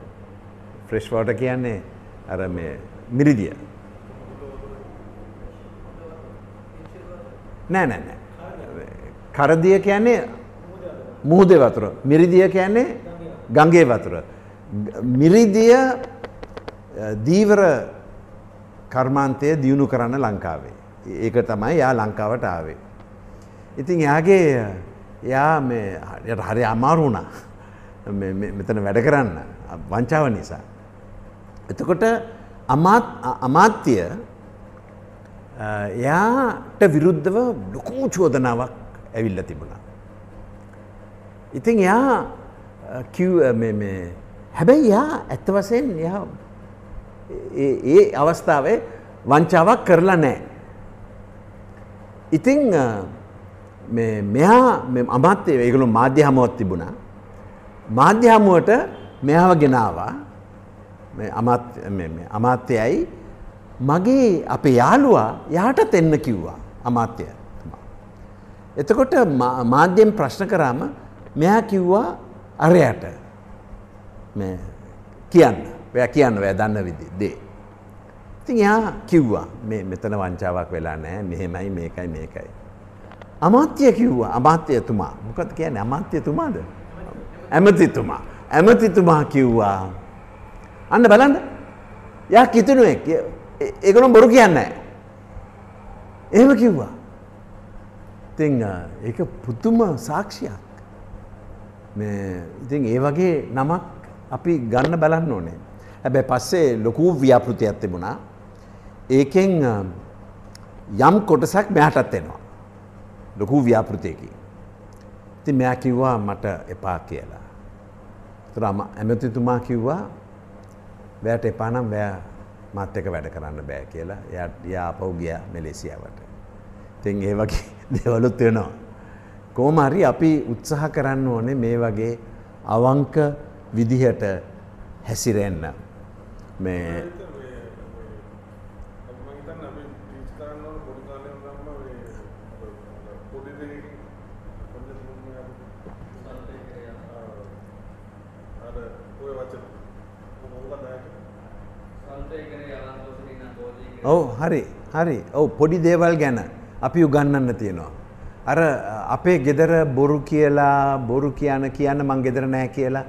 ෆ්‍රෙෂ් වෝටර් කියන්නේ අර මේ මිරිදිය. නෑ නෑ නෑ. කරදිය කියන්නේ මුහුදේ වතුර. මිරිදිය කියන්නේ ගංගේ වතුර. ග- මිරිදිය අ, දීවර කර්මාන්තය දියුණු කරන්න ලංකාවේ. ඒක තමයි යා ලංකාවට ආවේ. ඉතින් එයාගේ එයා මේ යට හරි අමාරු වුණා. මේ- මේ- මෙතන වැඩ කරන්න වංචාව නිසා. එතකොට අමාත් අ- අමාත්‍ය අ, එයාට විරුද්ධව ලොකු චෝදනාවක් ඇවිල්ල තිබුණා. ඉතින් එයා අ, කිව් අ, මේ- මේ හැබැයි යා ඇත්ත වසයෙන් එයා ඒ ඒ අවස්ථාවේ වංචාවක් කරලා නෑ. ඉතිං අ, මේ මෙයා මේ අමාත්‍ය ඒගොලු මාධ්‍ය හමුවත් තිබුණා. මාධ්‍ය හමුවට මෙයාව ගෙනවා මේ අමාත්‍ය- මේ- මේ අමාත්‍යයයි මගේ අපේ යාළුවා යාටත් එන්න කිව්වා අමාත්‍ය. එතකොට මා- මාධ්‍යයෙන් ප්‍රශ්න කරාම මෙයා කිව්වා අරයට මේ කියන්න ඔයා කියන්න ඔයා දන්න විදි දේ. ඉතින් එයා කිව්වා මේ මෙතන වංචාවක් වෙලා නැහැ මෙහෙමයි මේකයි මේකයි. අමාත්‍ය කිව්වා අමාත්‍යතුමා මොකද කියන්නේ අමාත්‍යතුමාද? ඇමතිතුමා. ඇමතිතුමා කිව්වා අන්න බලන්න යා කිතුනුවෙක් ඒගොල්ලෝ බොරු කියන්නේ නැහැ. එහෙම කිව්වා. ඉතින් අ, ඒක පුදුම සාක්ෂියක්. මේ ඉතින් ඒ වගේ නමක් අපි ගන්න බලන්න ඕනේ. හැබැයි පස්සේ ලොකු ව්‍යාපෘතියක් තිබුණා. ඒකෙන් අ, යම් කොටසක් මෙයාටත් එනවා. ලොකු ව්‍යාපෘතියකින්. ඉතින් මෙයා කිව්වා මට එපා කියලා. ඒතර අම- ඇමතිතුමා කිව්වා වැයට එපා නම් වැය මාත් එක්ක වැඩ කරන්න බෑ කියලා. එයා එයා ආපහු ගියා මැලේසියාවට. ඉතින් ඒ වගේ [LAUGHS] දේවලුත් වෙනවා. කොහොම හරි අපි උත්සාහ කරන්න ඕනේ මේ වගේ අවංක විදිහට හැසිරෙන්න. මේ ඔව් හරි හරි ඔව් පොඩි දේවල් ගැන අපි උගන්නන්න තියෙනවා. අර අපේ ගෙදර බොරු කියලා බොරු කියන කියන්න මං ගෙදර නෑ කියලා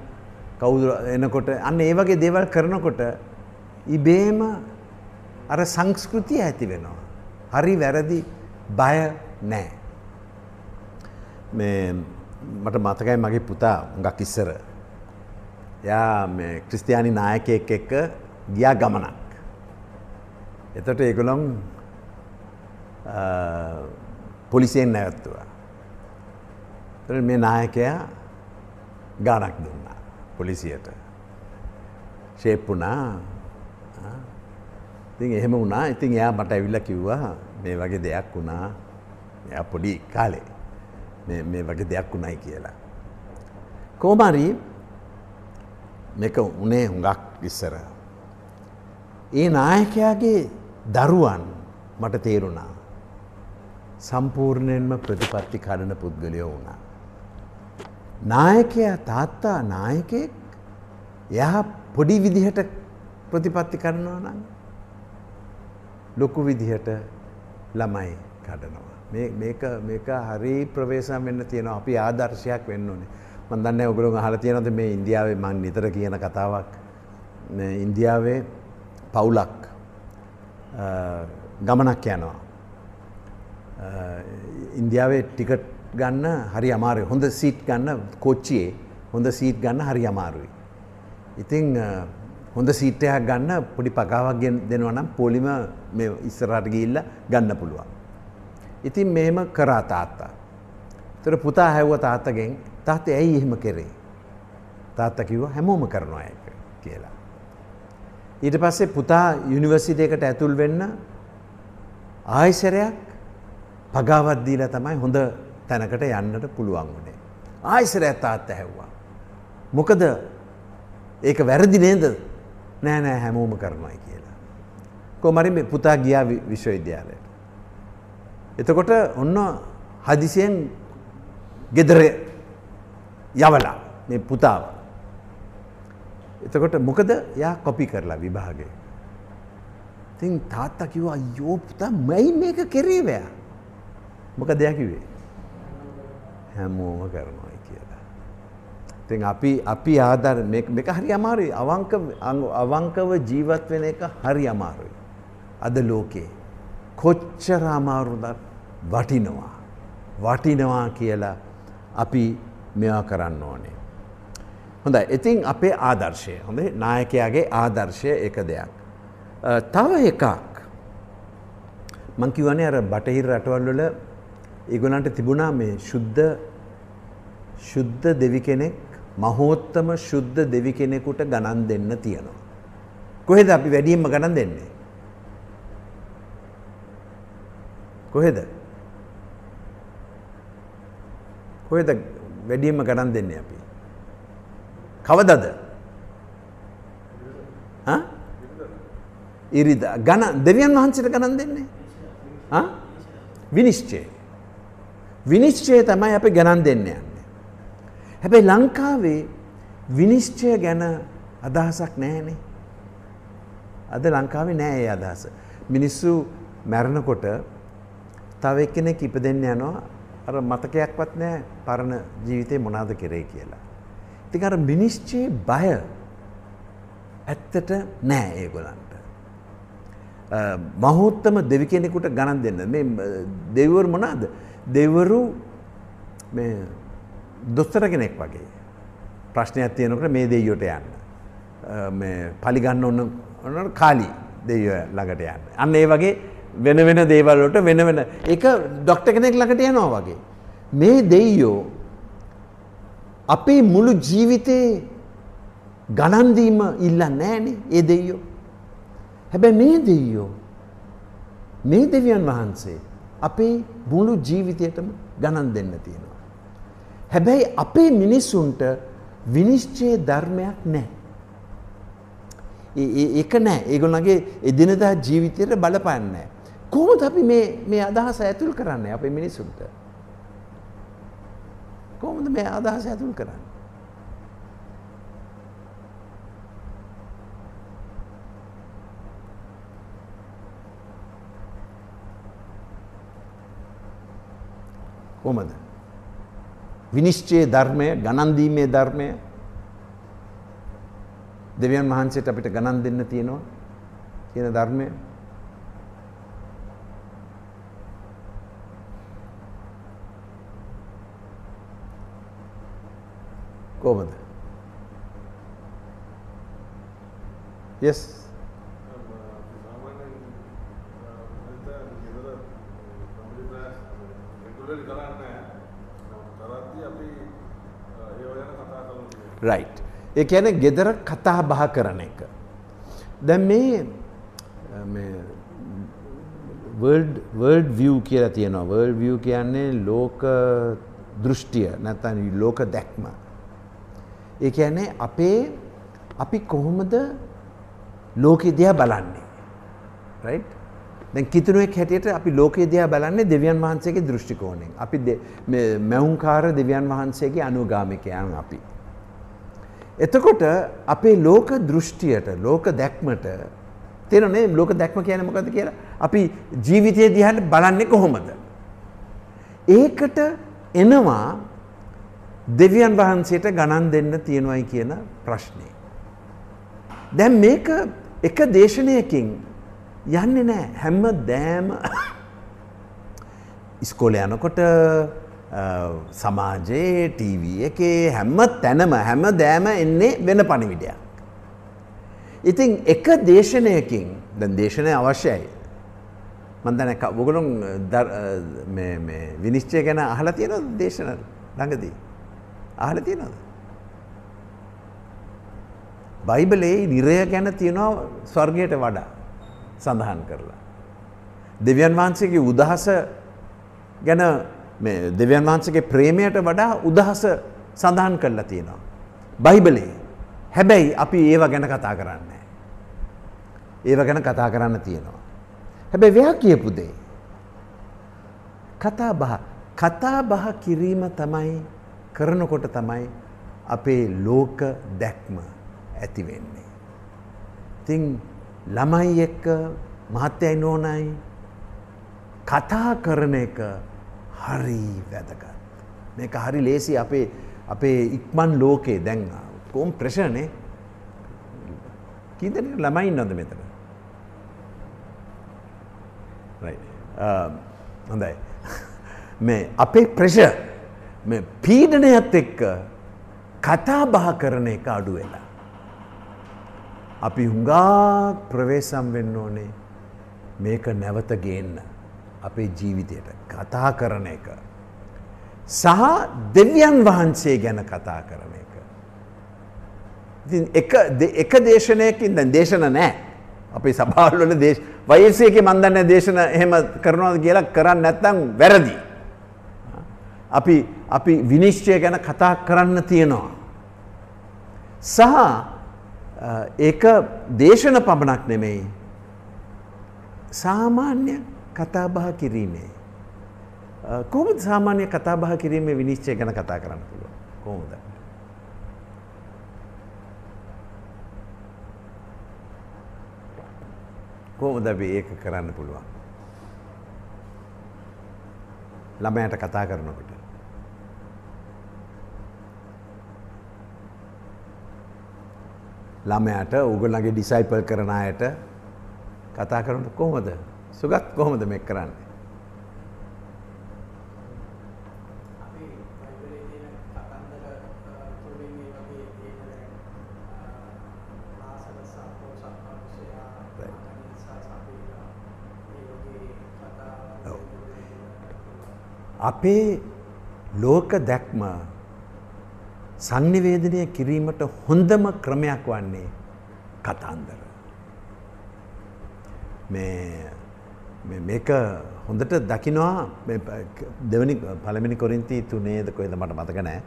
කවුද එනකොට අන්න ඒ වගේ දේවල් කරනකොට ඉබේම අර සංස්කෘතිය ඇති වෙනවා. හරි වැරදි බය නෑ. මේ මට මතකයි මගේ පුතා හුඟක් ඉස්සර. එයා මේ ක්‍රිස්තියානි නායකයෙක් එක්ක ගියා ගමනක්. එතට ඒගොළොන් පොලිසියෙන් නැවත්තුවා. එතකොට මේ නායකයා ගානක් දුන්නා පොලිසියට. ශේප්පුනා ඉතින් එහෙම වුණා ඉතින් එයා මට ඇවිල්ල කිව්වා මේ වගේ දෙයක් වුණා එයා පොඩි කාලේ මේ- මේ වගේ දෙයක් වුණයි කියලා. කෝමරී මේක උනේ හුඟක් ඉස්සර. ඒ නායකයාගේ දරුවන් මට තේරුණා. සම්පූර්ණයෙන්ම ප්‍රතිපත්ති කඩන පුද්ගලයෝ වුණා. නායකයා තාත්තා නායකයෙක් එයා පොඩි විදිහට ප්‍රතිපත්ති කරනවා නම් ලොකු විදිහට ළමයි කඩනවා. මේ මේක මේක හරි ප්‍රවේශම් වෙන්න තියෙනවා අපි ආදර්ශයක් වෙන්න ඕනේ. මම දන්නේ ඔයගොල්ලෝ අහලා තියෙනවද මේ ඉන්දියාවේ මම නිතර කියන කතාවක් මේ ඉන්දියාවේ පවුලක් අ, ගමනක් යනවා. අ, ඉන්දියාවේ ටිකට් ගන්න හරි අමාරුයි. හොඳ සීට් ගන්න කොච්චියේ හොඳ සීට් ගන්න හරි අමාරුයි. ඉතින් අ, හොඳ සීට් එකක් ගන්න පොඩි පගාවක් ගෙන- දෙනවා නම් පොලිම මේ ඉස්සරහට ගිහිල්ලා ගන්න පුළුවන්. ඉතින් මෙහෙම කරා තාත්තා. ඒතර පුතා හැව්ව තාත්තගෙන් තාත්තේ ඇයි එහෙම කරේ? තාත්තා කිව්වා හැමෝම කරනවා ඒක කියලා. ඊට පස්සේ පුතා යුනිවර්සිටි එකට ඇතුල් වෙන්න ආයසරයක් පගාවක් දීලා තමයි හොඳ තැනකට යන්නට පුළුවන් වුණේ. ආයසරයක් තාත්තා හැව්වා. මොකද ඒක වැරදි නේද? නෑ නෑ හැමෝම කරනවායි කියලා. කොහමරි මේ පුතා ගියා වි- විශ්වවිද්‍යාලයට. එතකොට ඔන්න හදිසියෙන් ගෙදර යවලා මේ පුතාව. එතකොට මොකද යා කොපි කරලා විභාගේ. ඉතින් තාත්තා කිව්වා අයියෝ පුතා මයි මේක කරේ වෑ. මොකද එයා කිව්වේ? හැමෝම කරනවා කියලා. ඉතින් අපි අපි ආදාර මේක මේක හරි අමාරුයි. අවංක අවංකව ජීවත් වෙන එක හරි අමාරුයි. අද ලෝකේ කොච්චර අමාරුද වටිනවා. වටිනවා කියලා අපි මෙයා කරන්න ඕනේ. හොඳයි. ඉතින් අපේ ආදර්ශය. හොඳයි. නායකයාගේ ආදර්ශය එක දෙයක්. අ, තව එකක්. මං කිව්වනේ අර බටහිර රටවල් වල ඒගොල්ලන්ට තිබුණා මේ ශුද්ධ ශුද්ධ දෙවි කෙනෙක් මහෝත්තම ශුද්ධ දෙවි කෙනෙකුට ගණන් දෙන්න තියෙනවා. කොහෙද අපි වැඩියෙන්ම ගණන් දෙන්නේ? කොහෙද? කොහෙද වැඩියෙන්ම ගණන් දෙන්නේ අපි? කවදද? හා? ඉරිදා ගණන් දෙවියන් වහන්සේට ගණන් දෙන්නේ? හා? විනිශ්චය. විනිශ්චය තමයි අපි ගණන් දෙන්න යන්නේ. හැබැයි ලංකාවේ විනිශ්චය ගැන අදහසක් නැහැනේ. අද ලංකාවේ නෑ ඒ අදහස. මිනිස්සු මැරෙනකොට තව එක්කෙනෙක් ඉපදෙන්න යනවා අර මතකයක්වත් නෑ පරණ ජීවිතේ මොනවද කරේ කියලා. ඉතින් අර විනිශ්චයේ බය ඇත්තට නෑ ඒගොල්ලන්ට. අ, මහෝත්තම දෙවි කෙනෙකුට ගණන් දෙන්න. මේ අ, දෙවිවරු මොනවාද? දෙවිවරු මේ දොස්තර කෙනෙක් වගේ. ප්‍රශ්නයක් තියෙනකොට මේ දෙයියොට යන්න. අ, මේ පලි ගන්න ඕන ඕන කාලි දෙයියෝ ළඟට යන්න. අන්න ඒ වගේ වෙන වෙන දේවල් වලට වෙන වෙන ඒක ડોක්ටර් කෙනෙක් ළඟට යනවා වගේ. මේ දෙයියෝ අපේ මුළු ජීවිතේ ගණන් දීම ඉල්ලන්නේ නැහනේ ඒ දෙයියෝ. හැබැයි මේ දෙයියෝ මේ දෙවියන් වහන්සේ අපේ මුළු ජීවිතයටම ගණන් දෙන්න තියෙනවා. හැබැයි අපේ මිනිස්සුන්ට විනිශ්චය ධර්මයක් නැහැ. ඒ- ඒ- ඒක නෑ ඒගොල්ලන්ගේ එදිනදා ජීවිතයට බලපාන්නේ නැහැ. කොහොමද අපි මේ මේ අදහස ඇතුල් කරන්නේ අපේ මිනිස්සුන්ට? කොහොමද මේ අදහස ඇතුල් කරන්නේ? කොහොමද? විනිශ්චයේ ධර්මය, ගණන් දීමේ ධර්මය දෙවියන් වහන්සේට අපිට ගණන් දෙන්න තියෙනවා කියන ධර්මය කොහොමද? yes සාමාන්‍යයෙන් මම ගෙදර රෙගුලර් කරන්නේ කරද්දී අපි ඒ වගේ කතා කරනවා රයිට්. ඒ කියන්නේ ගෙදර කතා බහ කරන එක. දැන් මේ අ, මේ වර්ල්ඩ් වර්ල්ඩ් view කියලා තියෙනවා. වර්ල්ඩ් view කියන්නේ ලෝක දෘෂ්ටිය නැත්නම් ලෝක දැක්ම. ඒ කියන්නේ අපේ අපි කොහොමද ලෝකෙ දිහා බලන්නේ. රයිට්? දැන් කිතුනුවෙක් හැටියට අපි ලෝකයේ දිහා බලන්නේ දෙවියන් වහන්සේගේ දෘෂ්ටි කෝණයෙන්. අපි දෙ- මේ මැවුම්කාර දෙවියන් වහන්සේගේ අනුගාමිකයන් අපි. එතකොට අපේ ලෝක දෘෂ්ටියට ලෝක දැක්මට තේරෙන්නේ ලෝක දැක්ම කියන්නේ මොකද්ද කියලා? අපි ජීවිතය දිහාට බලන්නේ කොහොමද? ඒකට එනවා දෙවියන් වහන්සේට ගණන් දෙන්න තියෙනවයි කියන ප්‍රශ්නේ. දැන් මේක එක දේශනයකින් යන්නේ නැහැ. හැම දෑම [COUGHS] ඉස්කෝලේ යනකොට අ, සමාජයේ ටීවී එකේ හැම තැනම හැම දෑම එන්නේ වෙන පණිවිඩයක්. ඉතින් එක දේශනයකින් දැන් දේශනය අවශ්‍යයි. මම දැන් ක- ඔයගොල්ලෝ දර්- අ, මේ මේ විනිශ්චය ගැන අහලා තියෙනවද දේශන ළඟදී? අහලා තියෙනවද? බයිබලයේ නිරය ගැන තියෙනවා ස්වර්ගයට වඩා සඳහන් කරලා. දෙවියන් වහන්සේගේ උදහස ගැන මේ දෙවියන් වහන්සේගේ ප්‍රේමයට වඩා උදහස සඳහන් කරලා තියෙනවා. බයිබලේ. හැබැයි අපි ඒව ගැන කතා කරන්නේ. ඒව ගැන කතා කරන්න තියෙනවා. හැබැයි ව්‍යා කියපු දේ. කතා බහ කතා බහ කිරීම තමයි කරනකොට තමයි අපේ ලෝක දැක්ම ඇති වෙන්නේ. ඉතින් ළමයි එක්ක මහත්තයයි නෝනයි කතා කරන එක හරි වැදගත්. මේක හරි ලේසි අපේ අපේ ඉක්මන් ලෝකේ දැන් කොම් ප්‍රශ්නේ කීදෙනෙක් ළමයි ඉන්නවද මෙතන? right. Uh, හොඳයි. මේ අපේ ප්‍රෙෂර් මේ පීඩනයත් එක්ක කතා බහ කරන එක අඩු වෙලා. අපි හුඟා ප්‍රවේශම් වෙන්න ඕනේ මේක නැවත ගේන්න අපේ ජීවිතයට කතා කරන එක. සහ දෙවියන් වහන්සේ ගැන කතා කරන එක. ඉතින් එක දෙ- එක දේශනයකින් දැන් දේශන නෑ. අපේ සභාවල වල දේශ වයසේක මන් දන්නේ දේශන එහෙම කරනවාද කියලා කරන්නේ නැත්නම් වැරදි. අපි අපි විනිශ්චය ගැන කතා කරන්න තියෙනවා. සහ අ, ඒක දේශන පමණක් නෙමෙයි. සාමාන්‍ය කතාබහ කිරීමේ. අ, කොහොමද සාමාන්‍ය කතාබහ කිරීමේ විනිශ්චය ගැන කතා කරන්න පුළුවන්? කොහොමද? කොහොමද අපි ඒක කරන්න පුළුවන්? ළමයට කතා කරනකොට. ළමයාට උගලගේ ඩිසයිපල් කරන අයට කතා කරන කොහොමද? සුගත් කොහොමද කරන්නේ? මේ ඔව්. අපේ ලෝක දැක්ම සංනිවේදනය කිරීමට හොඳම ක්‍රමයක් වන්නේ කතාන්දර. මේ මේ- මේක හොඳට දකිනවා මේ ප- දෙවනි පළමිනි කොරින්ති තුනේද කොහෙද මට මතක නෑ.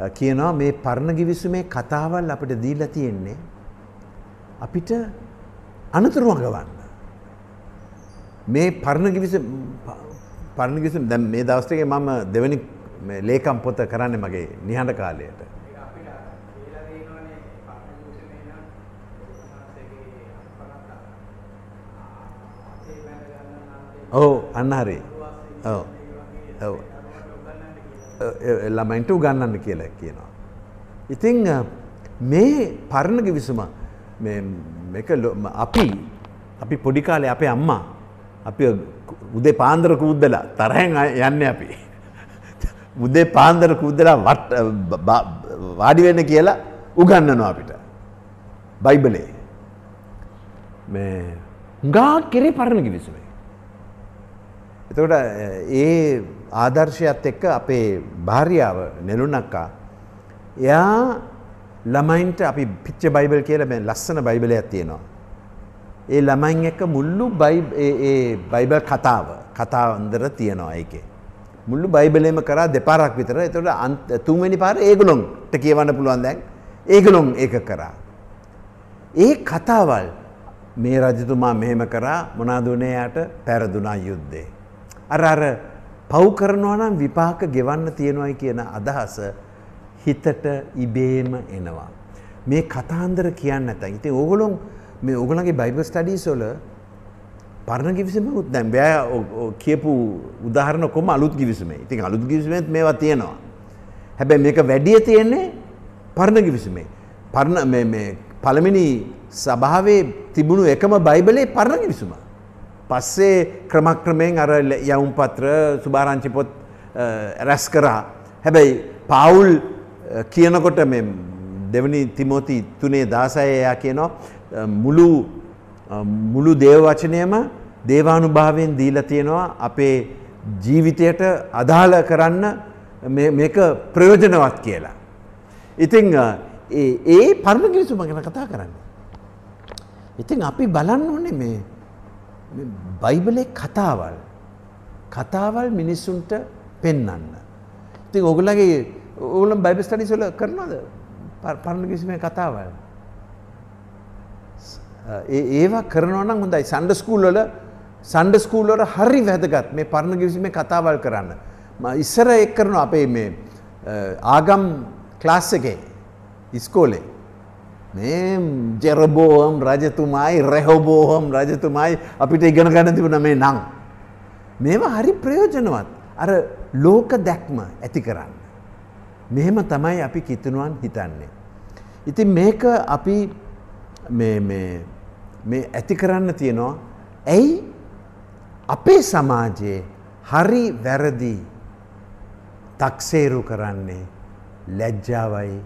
අ, කියනවා මේ පරණ ගිවිසුමේ කතාවල් අපිට දීලා තියෙන්නේ අපිට අනතුරු අඟවන්න. මේ පරණ ගිවිස පරණ ගිවිසුම දැන් මේ දවස් ටිකේ මම දෙවෙනි මේ ලේකම් පොත කරන්නේ මගේ නිහඬ කාලයට. ඒක අපිට කියලා දෙනවනේ පරණ යුසුමේ නම් උන්වහන්සේගේ අපනත අපේ බැඳ ගන්න නම් ඔව් අන්න හරි. ඔව්. ඔව්. ළමයින්ට උගන්නන්න කියලා කියනවා. ඉතිං අ, මේ පරණ ගිවිසුම මේ මේක ලො- ම- අපි අපි පොඩි කාලේ අපේ අම්මා අපි උදේ පාන්දර කූද්දලා තරහෙන් අය- යන්නේ අපි. උදේ පාන්දර කූද්දලා වට බ- බ- වාඩි වෙන්න කියලා උගන්වනවා අපිට. බයිබලේ. මේ හුඟා කෙරේ පරණ ගිවිසුමේ. එතකොට ඒ ආදර්ශයත් එක්ක අපේ භාර්යාව නෙළුනක්කා එයා ළමයින්ට අපි පිච්ච බයිබල් කියලා මේ ලස්සන බයිබලයක් තියෙනවා. ඒ ළමයින් එක්ක මුල්ලු බයිබල් කතාව කතාන්දර තියෙනවා ඒකේ. මුල්ලු බයිබලේම කරා දෙපාරක් විතර. එතකොට අන්ත- තුන්වෙනි පාර ඒගොල්ලොන්ට කියවන්න පුළුවන් දැන්. ඒගොල්ලොන් ඒක කරා. ඒ කතාවල් මේ රජතුමා මෙහෙම කරා මොනාදුනේ යට පැරදුනා යුද්ධේ. අර අර පව් කරනවා නම් විපාක ගෙවන්න තියෙනවයි කියන අදහස හිතට ඉබේම එනවා. මේ කතාන්දර කියන්න නැතයි. ඉතින් ඕගොල්ලෝ මේ ඕගොල්ලන්ගේ බයිබල් ස්ටඩීස් වල පරණ කිවිසුමකුත් දැන් බෑ ඔ- ඔ කියපු උදාහරණ කොම අලුත් කිවිසුමේ. ඉතින් අලුත් කිවිසුමේත් මේවා තියෙනවා. හැබැයි මේක වැඩිය තියෙන්නේ පරණ කිවිසුමේ. පරණ මේ මේ පළවෙනි සභාවේ තිබුණු එකම බයිබලේ පරණ කිවිසුම. පස්සේ ක්‍රමක්‍රමයෙන් අර ල- යවුම් පත්‍ර සුභාරංචි පොත් අ, රැස් කරා. හැබැයි පාවුල් අ, කියනකොට මේ දෙවනි තිමෝති තුනේ දාසය එයා කියනවා අ, මුළු අ, මුළු දේව වචනයම දේවානුභාවයෙන් දීලා තියෙනවා අපේ ජීවිතයට අදාළ කරන්න මේ- මේක ප්‍රයෝජනවත් කියලා. ඉතිං අ, ඒ ඒ පරණ කිරිසුම ගැන කතා කරන්න. ඉතින් අපි බලන්න ඕනේ මේ මේ බයිබලේ කතාවල් කතාවල් මිනිස්සුන්ට පෙන්වන්න. ඉතින් ඔයගොල්ලගේ ඕගොල්ලෝ බයිබල් ස්ටඩිස් වල කරනවද? ප- පරණ කිසිමේ කතාවල්. ඒ ඒවා කරනවා නම් හොඳයි. සන්ඩ ස්කූල් වල සන්ඩ ස්කූල් වල හරි වැදගත් මේ පරණ කිසිමේ කතාවල් කරන්න. මම ඉස්සර ඒක කරනවා අපේ මේ අ, ආගම් ක්ලාස් එකේ ඉස්කෝලේ. මේ ජෙරබෝහම් රජතුමායි රෙහොබෝහම් රජතුමායි අපිට ඉගෙන ගන්න තිබුණ මේ නං. මේවා හරි ප්‍රයෝජනවත්. අර ලෝක දැක්ම ඇති කරන්න. මෙහෙම තමයි අපි කිතුනුවන් හිතන්නේ. ඉතින් මේක අපි මේ මේ මේ ඇති කරන්න තියෙනවා ඇයි අපේ සමාජයේ හරි වැරදි තක්සේරු කරන්නේ ලැජ්ජාවයි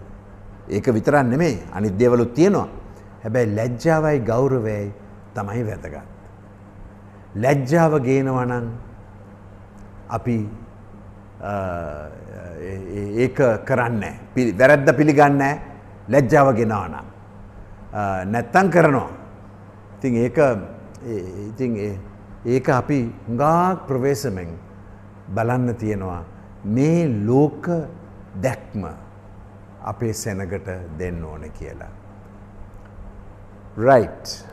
ඒක විතරක් නෙමෙයි අනිත් දේවලුත් තියෙනවා. හැබැයි ලැජ්ජාවයි ගෞරවයයි තමයි වැදගත්. ලැජ්ජාව ගේනවා නම් අපි අ, ඒ- ඒ- ඒක කරන්නේ පිළි- වැරද්ද පිළිගන්නේ ලැජ්ජාව ගෙනවා නම්. අ, නැත්තම් කරනවා. ඉතින් ඒක ඒ- ඉතින් ඒ- ඒක අපි හුඟක් ප්‍රවේශමෙන් බලන්න තියෙනවා මේ ලෝක දැක්ම අපේ සෙනගට දෙන්න ඕන කියලා. රයිට්.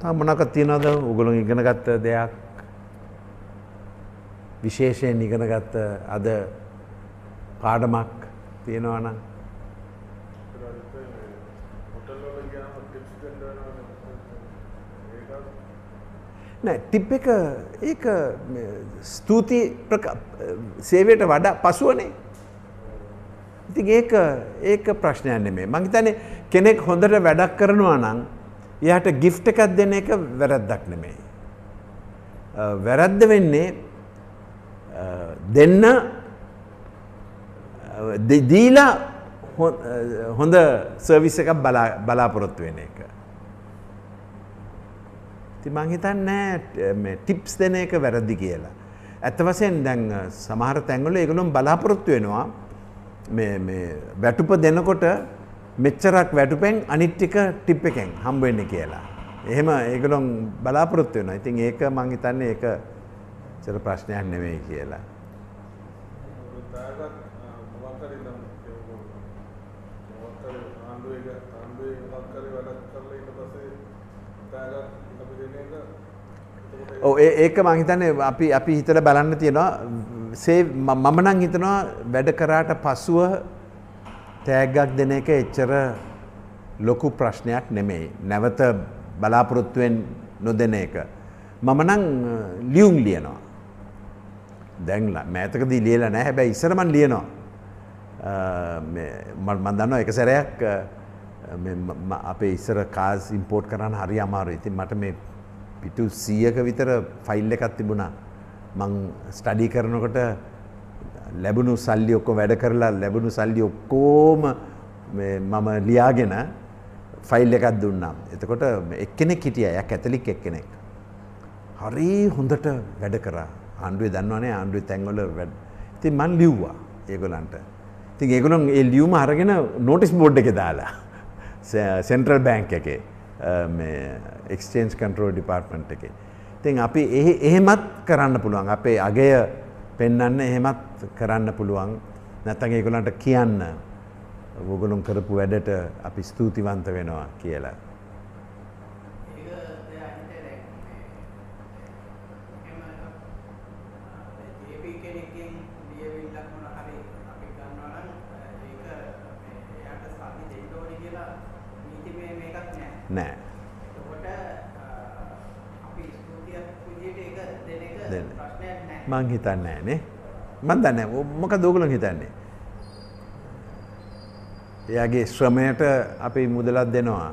තා මොනක තියනද උගුළුන් ඉගෙන ගත්ත දෙයක් විශේෂයෙන් ඉගෙන ගත්ත අද පාඩමක් තියෙනවා නම් හොටල් වල ගියාම ටිප්ස් දෙන්න වෙනවා ඒකත් නෑ ටිප් එක ඒක මේ ස්තුති ප්‍රක- සේවයට වඩා පසුවනේ. ඉතින් ඒක ඒක ප්‍රශ්නයක් නෙමෙයි. මං හිතන්නේ කෙනෙක් හොඳට වැඩක් කරනවා නම් එයාට gift එකක් දෙන එක වැරද්දක් නෙමෙයි. අ, වැරද්ද වෙන්නේ අ, දෙන්න අ, දී- දීලා හො- අ, හොඳ සර්විස් එකක් බලා- බලාපොරොත්තු වෙන එක. ඉතින් මං හිතන්නේ මේ ටිප්ස් දෙන එක වැරදි කියලා. ඇත්ත වශයෙන් දැන් අ, සමහර තැන්වල ඒගොල්ලෝ බලාපොරොත්තු වෙනවා මේ මේ වැටුප දෙනකොට මෙච්චරක් වැටුපෙන් අනිත් ටික ටිප් එකෙන් හම්බ වෙන්නේ කියලා. එහෙම ඒගොල්ලෝ බලාපොරොත්තු වෙනවා. ඉතින් ඒක මං හිතන්නේ ඒක චර ප්‍රශ්නයක් නෙමෙයි කියලා. තාගත් මොකක් හරි නම් කියමු මොකක් හරි ආණ්ඩුවේ ආණ්ඩුවේ මොකක් හරි වැඩක් කරලා ඊට පස්සේ තාගත් අපි දෙන එක එතකොට ඔව් ඒ- ඒක මං හිතන්නේ අපි අපි හිතලා බලන්න තියෙනවා සේ ම- මම නම් හිතනවා වැඩ කරාට පසුව තෑග්ගක් දෙන එක එච්චර ලොකු ප්‍රශ්නයක් නෙමෙයි. නැවත බලාපොරොත්තුවෙන් නොදෙන එක. මම නම් ලියුම් ලියනවා. දැන් ල- මෑතකදී ලියලා නැහැ හැබැයි ඉස්සර මං ලියනවා. අ, මේ මම මන් දන්නවා එක සැරයක් අ, මේ ම- ම- අපේ ඉස්සර කාස් ඉම්පෝර්ට් කරන්න හරි අමාරුයි. ඉතින් මට මේ පිටු 100ක විතර ෆයිල් එකක් තිබුණා. මං ස්ටඩි කරනකොට ලැබුණු සල්ලි ඔක්කොම වැඩ කරලා ලැබුණු සල්ලි ඔක්කොම මේ මම ලියාගෙන ෆයිල් එකක් දුන්නා. එතකොට එක්කෙනෙක් හිටියා. එයා කැතලික් එක්කෙනෙක්. හරි හොඳට වැඩ කරා. ආණ්ඩුවේ දන්නවනේ ආණ්ඩුවේ තැන්වල වැඩ. ඉතින් මං ලිව්වා ඒගොල්ලන්ට. ඉතින් ඒගොල්ලොන් ඒ ලියුම අරගෙන නෝටිස් බෝඩ් එකේ දාලා [LAUGHS] සෙන්ට්‍රල් බැංක් එකේ අ, මේ එක්ස්චේන්ජ් කන්ට්‍රෝල් ඩිපාර්ට්මන්ට් එකේ. ඉතින් අපි එහෙ- එහෙමත් කරන්න පුළුවන්. අපේ අගය පෙන්වන්න එහෙමත් කරන්න පුළුවන්. නැත්නම් ඒගොල්ලන්ට කියන්න ඔයගොල්ලොන් කරපු වැඩට අපි ස්තුතිවන්ත වෙනවා කියලා. ඒක නෑ එතකොට අපි ස්තුතියක් විදිහට ඒක දෙන එක දෙන්න. ප්‍රශ්නයක් නැහැ. මං හිතන්නේ නෑනේ මන් දන්නේ මොකද ඕගොල්ලෝ හිතන්නේ එයාගේ ශ්‍රමයට අපි මුදලක් දෙනවා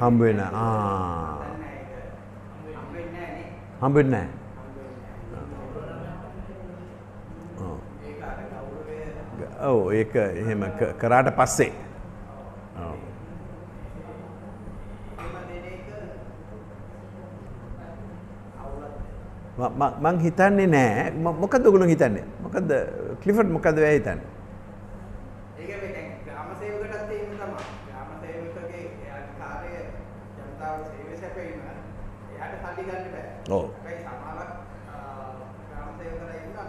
හම්බ හම්බ වෙන. ආ. හම්බ වෙන්නේ නැහැ නේ. නෑ. ඔව්. ඒක අර ගෞරවය ඔව් ඒක එහෙම කරාට පස්සේ ඔව්. එහෙම දෙන එක අවුලක් ම- ම- මං හිතන්නේ නෑ ම- මොකද ඔගොල්ලෝ හිතන්නේ මොකද ක්ලිෆර්ඩ් මොකද ඔයා හිතන්නේ ඒක මේ දැන් ග්‍රාම සේවකටත් එහෙම තමයි. ග්‍රාම සේවකගේ එයාගේ කාර්යය ජනතාවට සේවය සැපයීම එයාට සල්ලි ගන්න බෑ. ඔව්. හැබැයි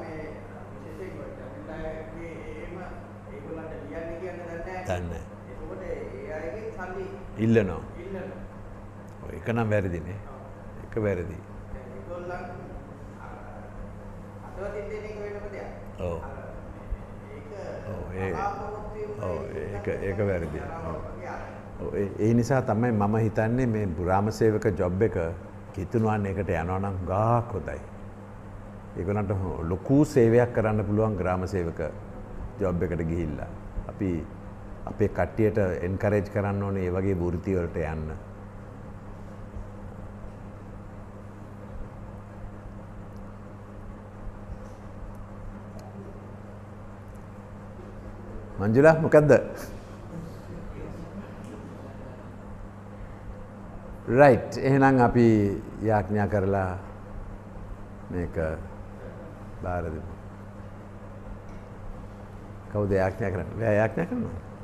මේ විශේෂයෙන් ජනතාවගේ එහෙම ඒගොල්ලන්ට ලියන්න කියන්න දන්නේ නැහැ. දන්නේ නැහැ. ඒකෝට ඒ අයගේ සල්ලි ඉල්ලනවා. ඉල්ලනවා. ඔව්, ඒක නම් වැරදිනේ ඒක වැරදි දැන් ඒගොල්ලන් අර අතවතින් දෙන එක වෙනම දෙයක්. ඔව්. අර ඒක ඔව්, ඒ- බලාපොරොත්තු වෙන ඔව්, එක ඒක- ඒක වැරදි. ජනතාව ඔව්. වගේ අර ඔව්, ඒ ඒ නිසා තමයි මම හිතන්නේ මේ ග්‍රාමසේවක ජොබ් එක කිතුනුවන් එකට යනවා නම් ගාක් හොඳයි. ඒගොල්ලන්ට හො- ලොකු සේවයක් කරන්න පුළුවන් ග්‍රාමසේවක ජොබ් එකට ගිහිල්ලා. අපි අපේ කට්ටියට එන්කරේජ් කරන්න ඕනේ ඒ වගේ වෘත්ති වලට යන්න. මංජුලා මොකද්ද? රයිට් එහෙනම් අපි යාඥා කරලා මේක බාර දෙමු. කවුද යාඥා කරන්නේ? ඔයා යාඥා කරනවා?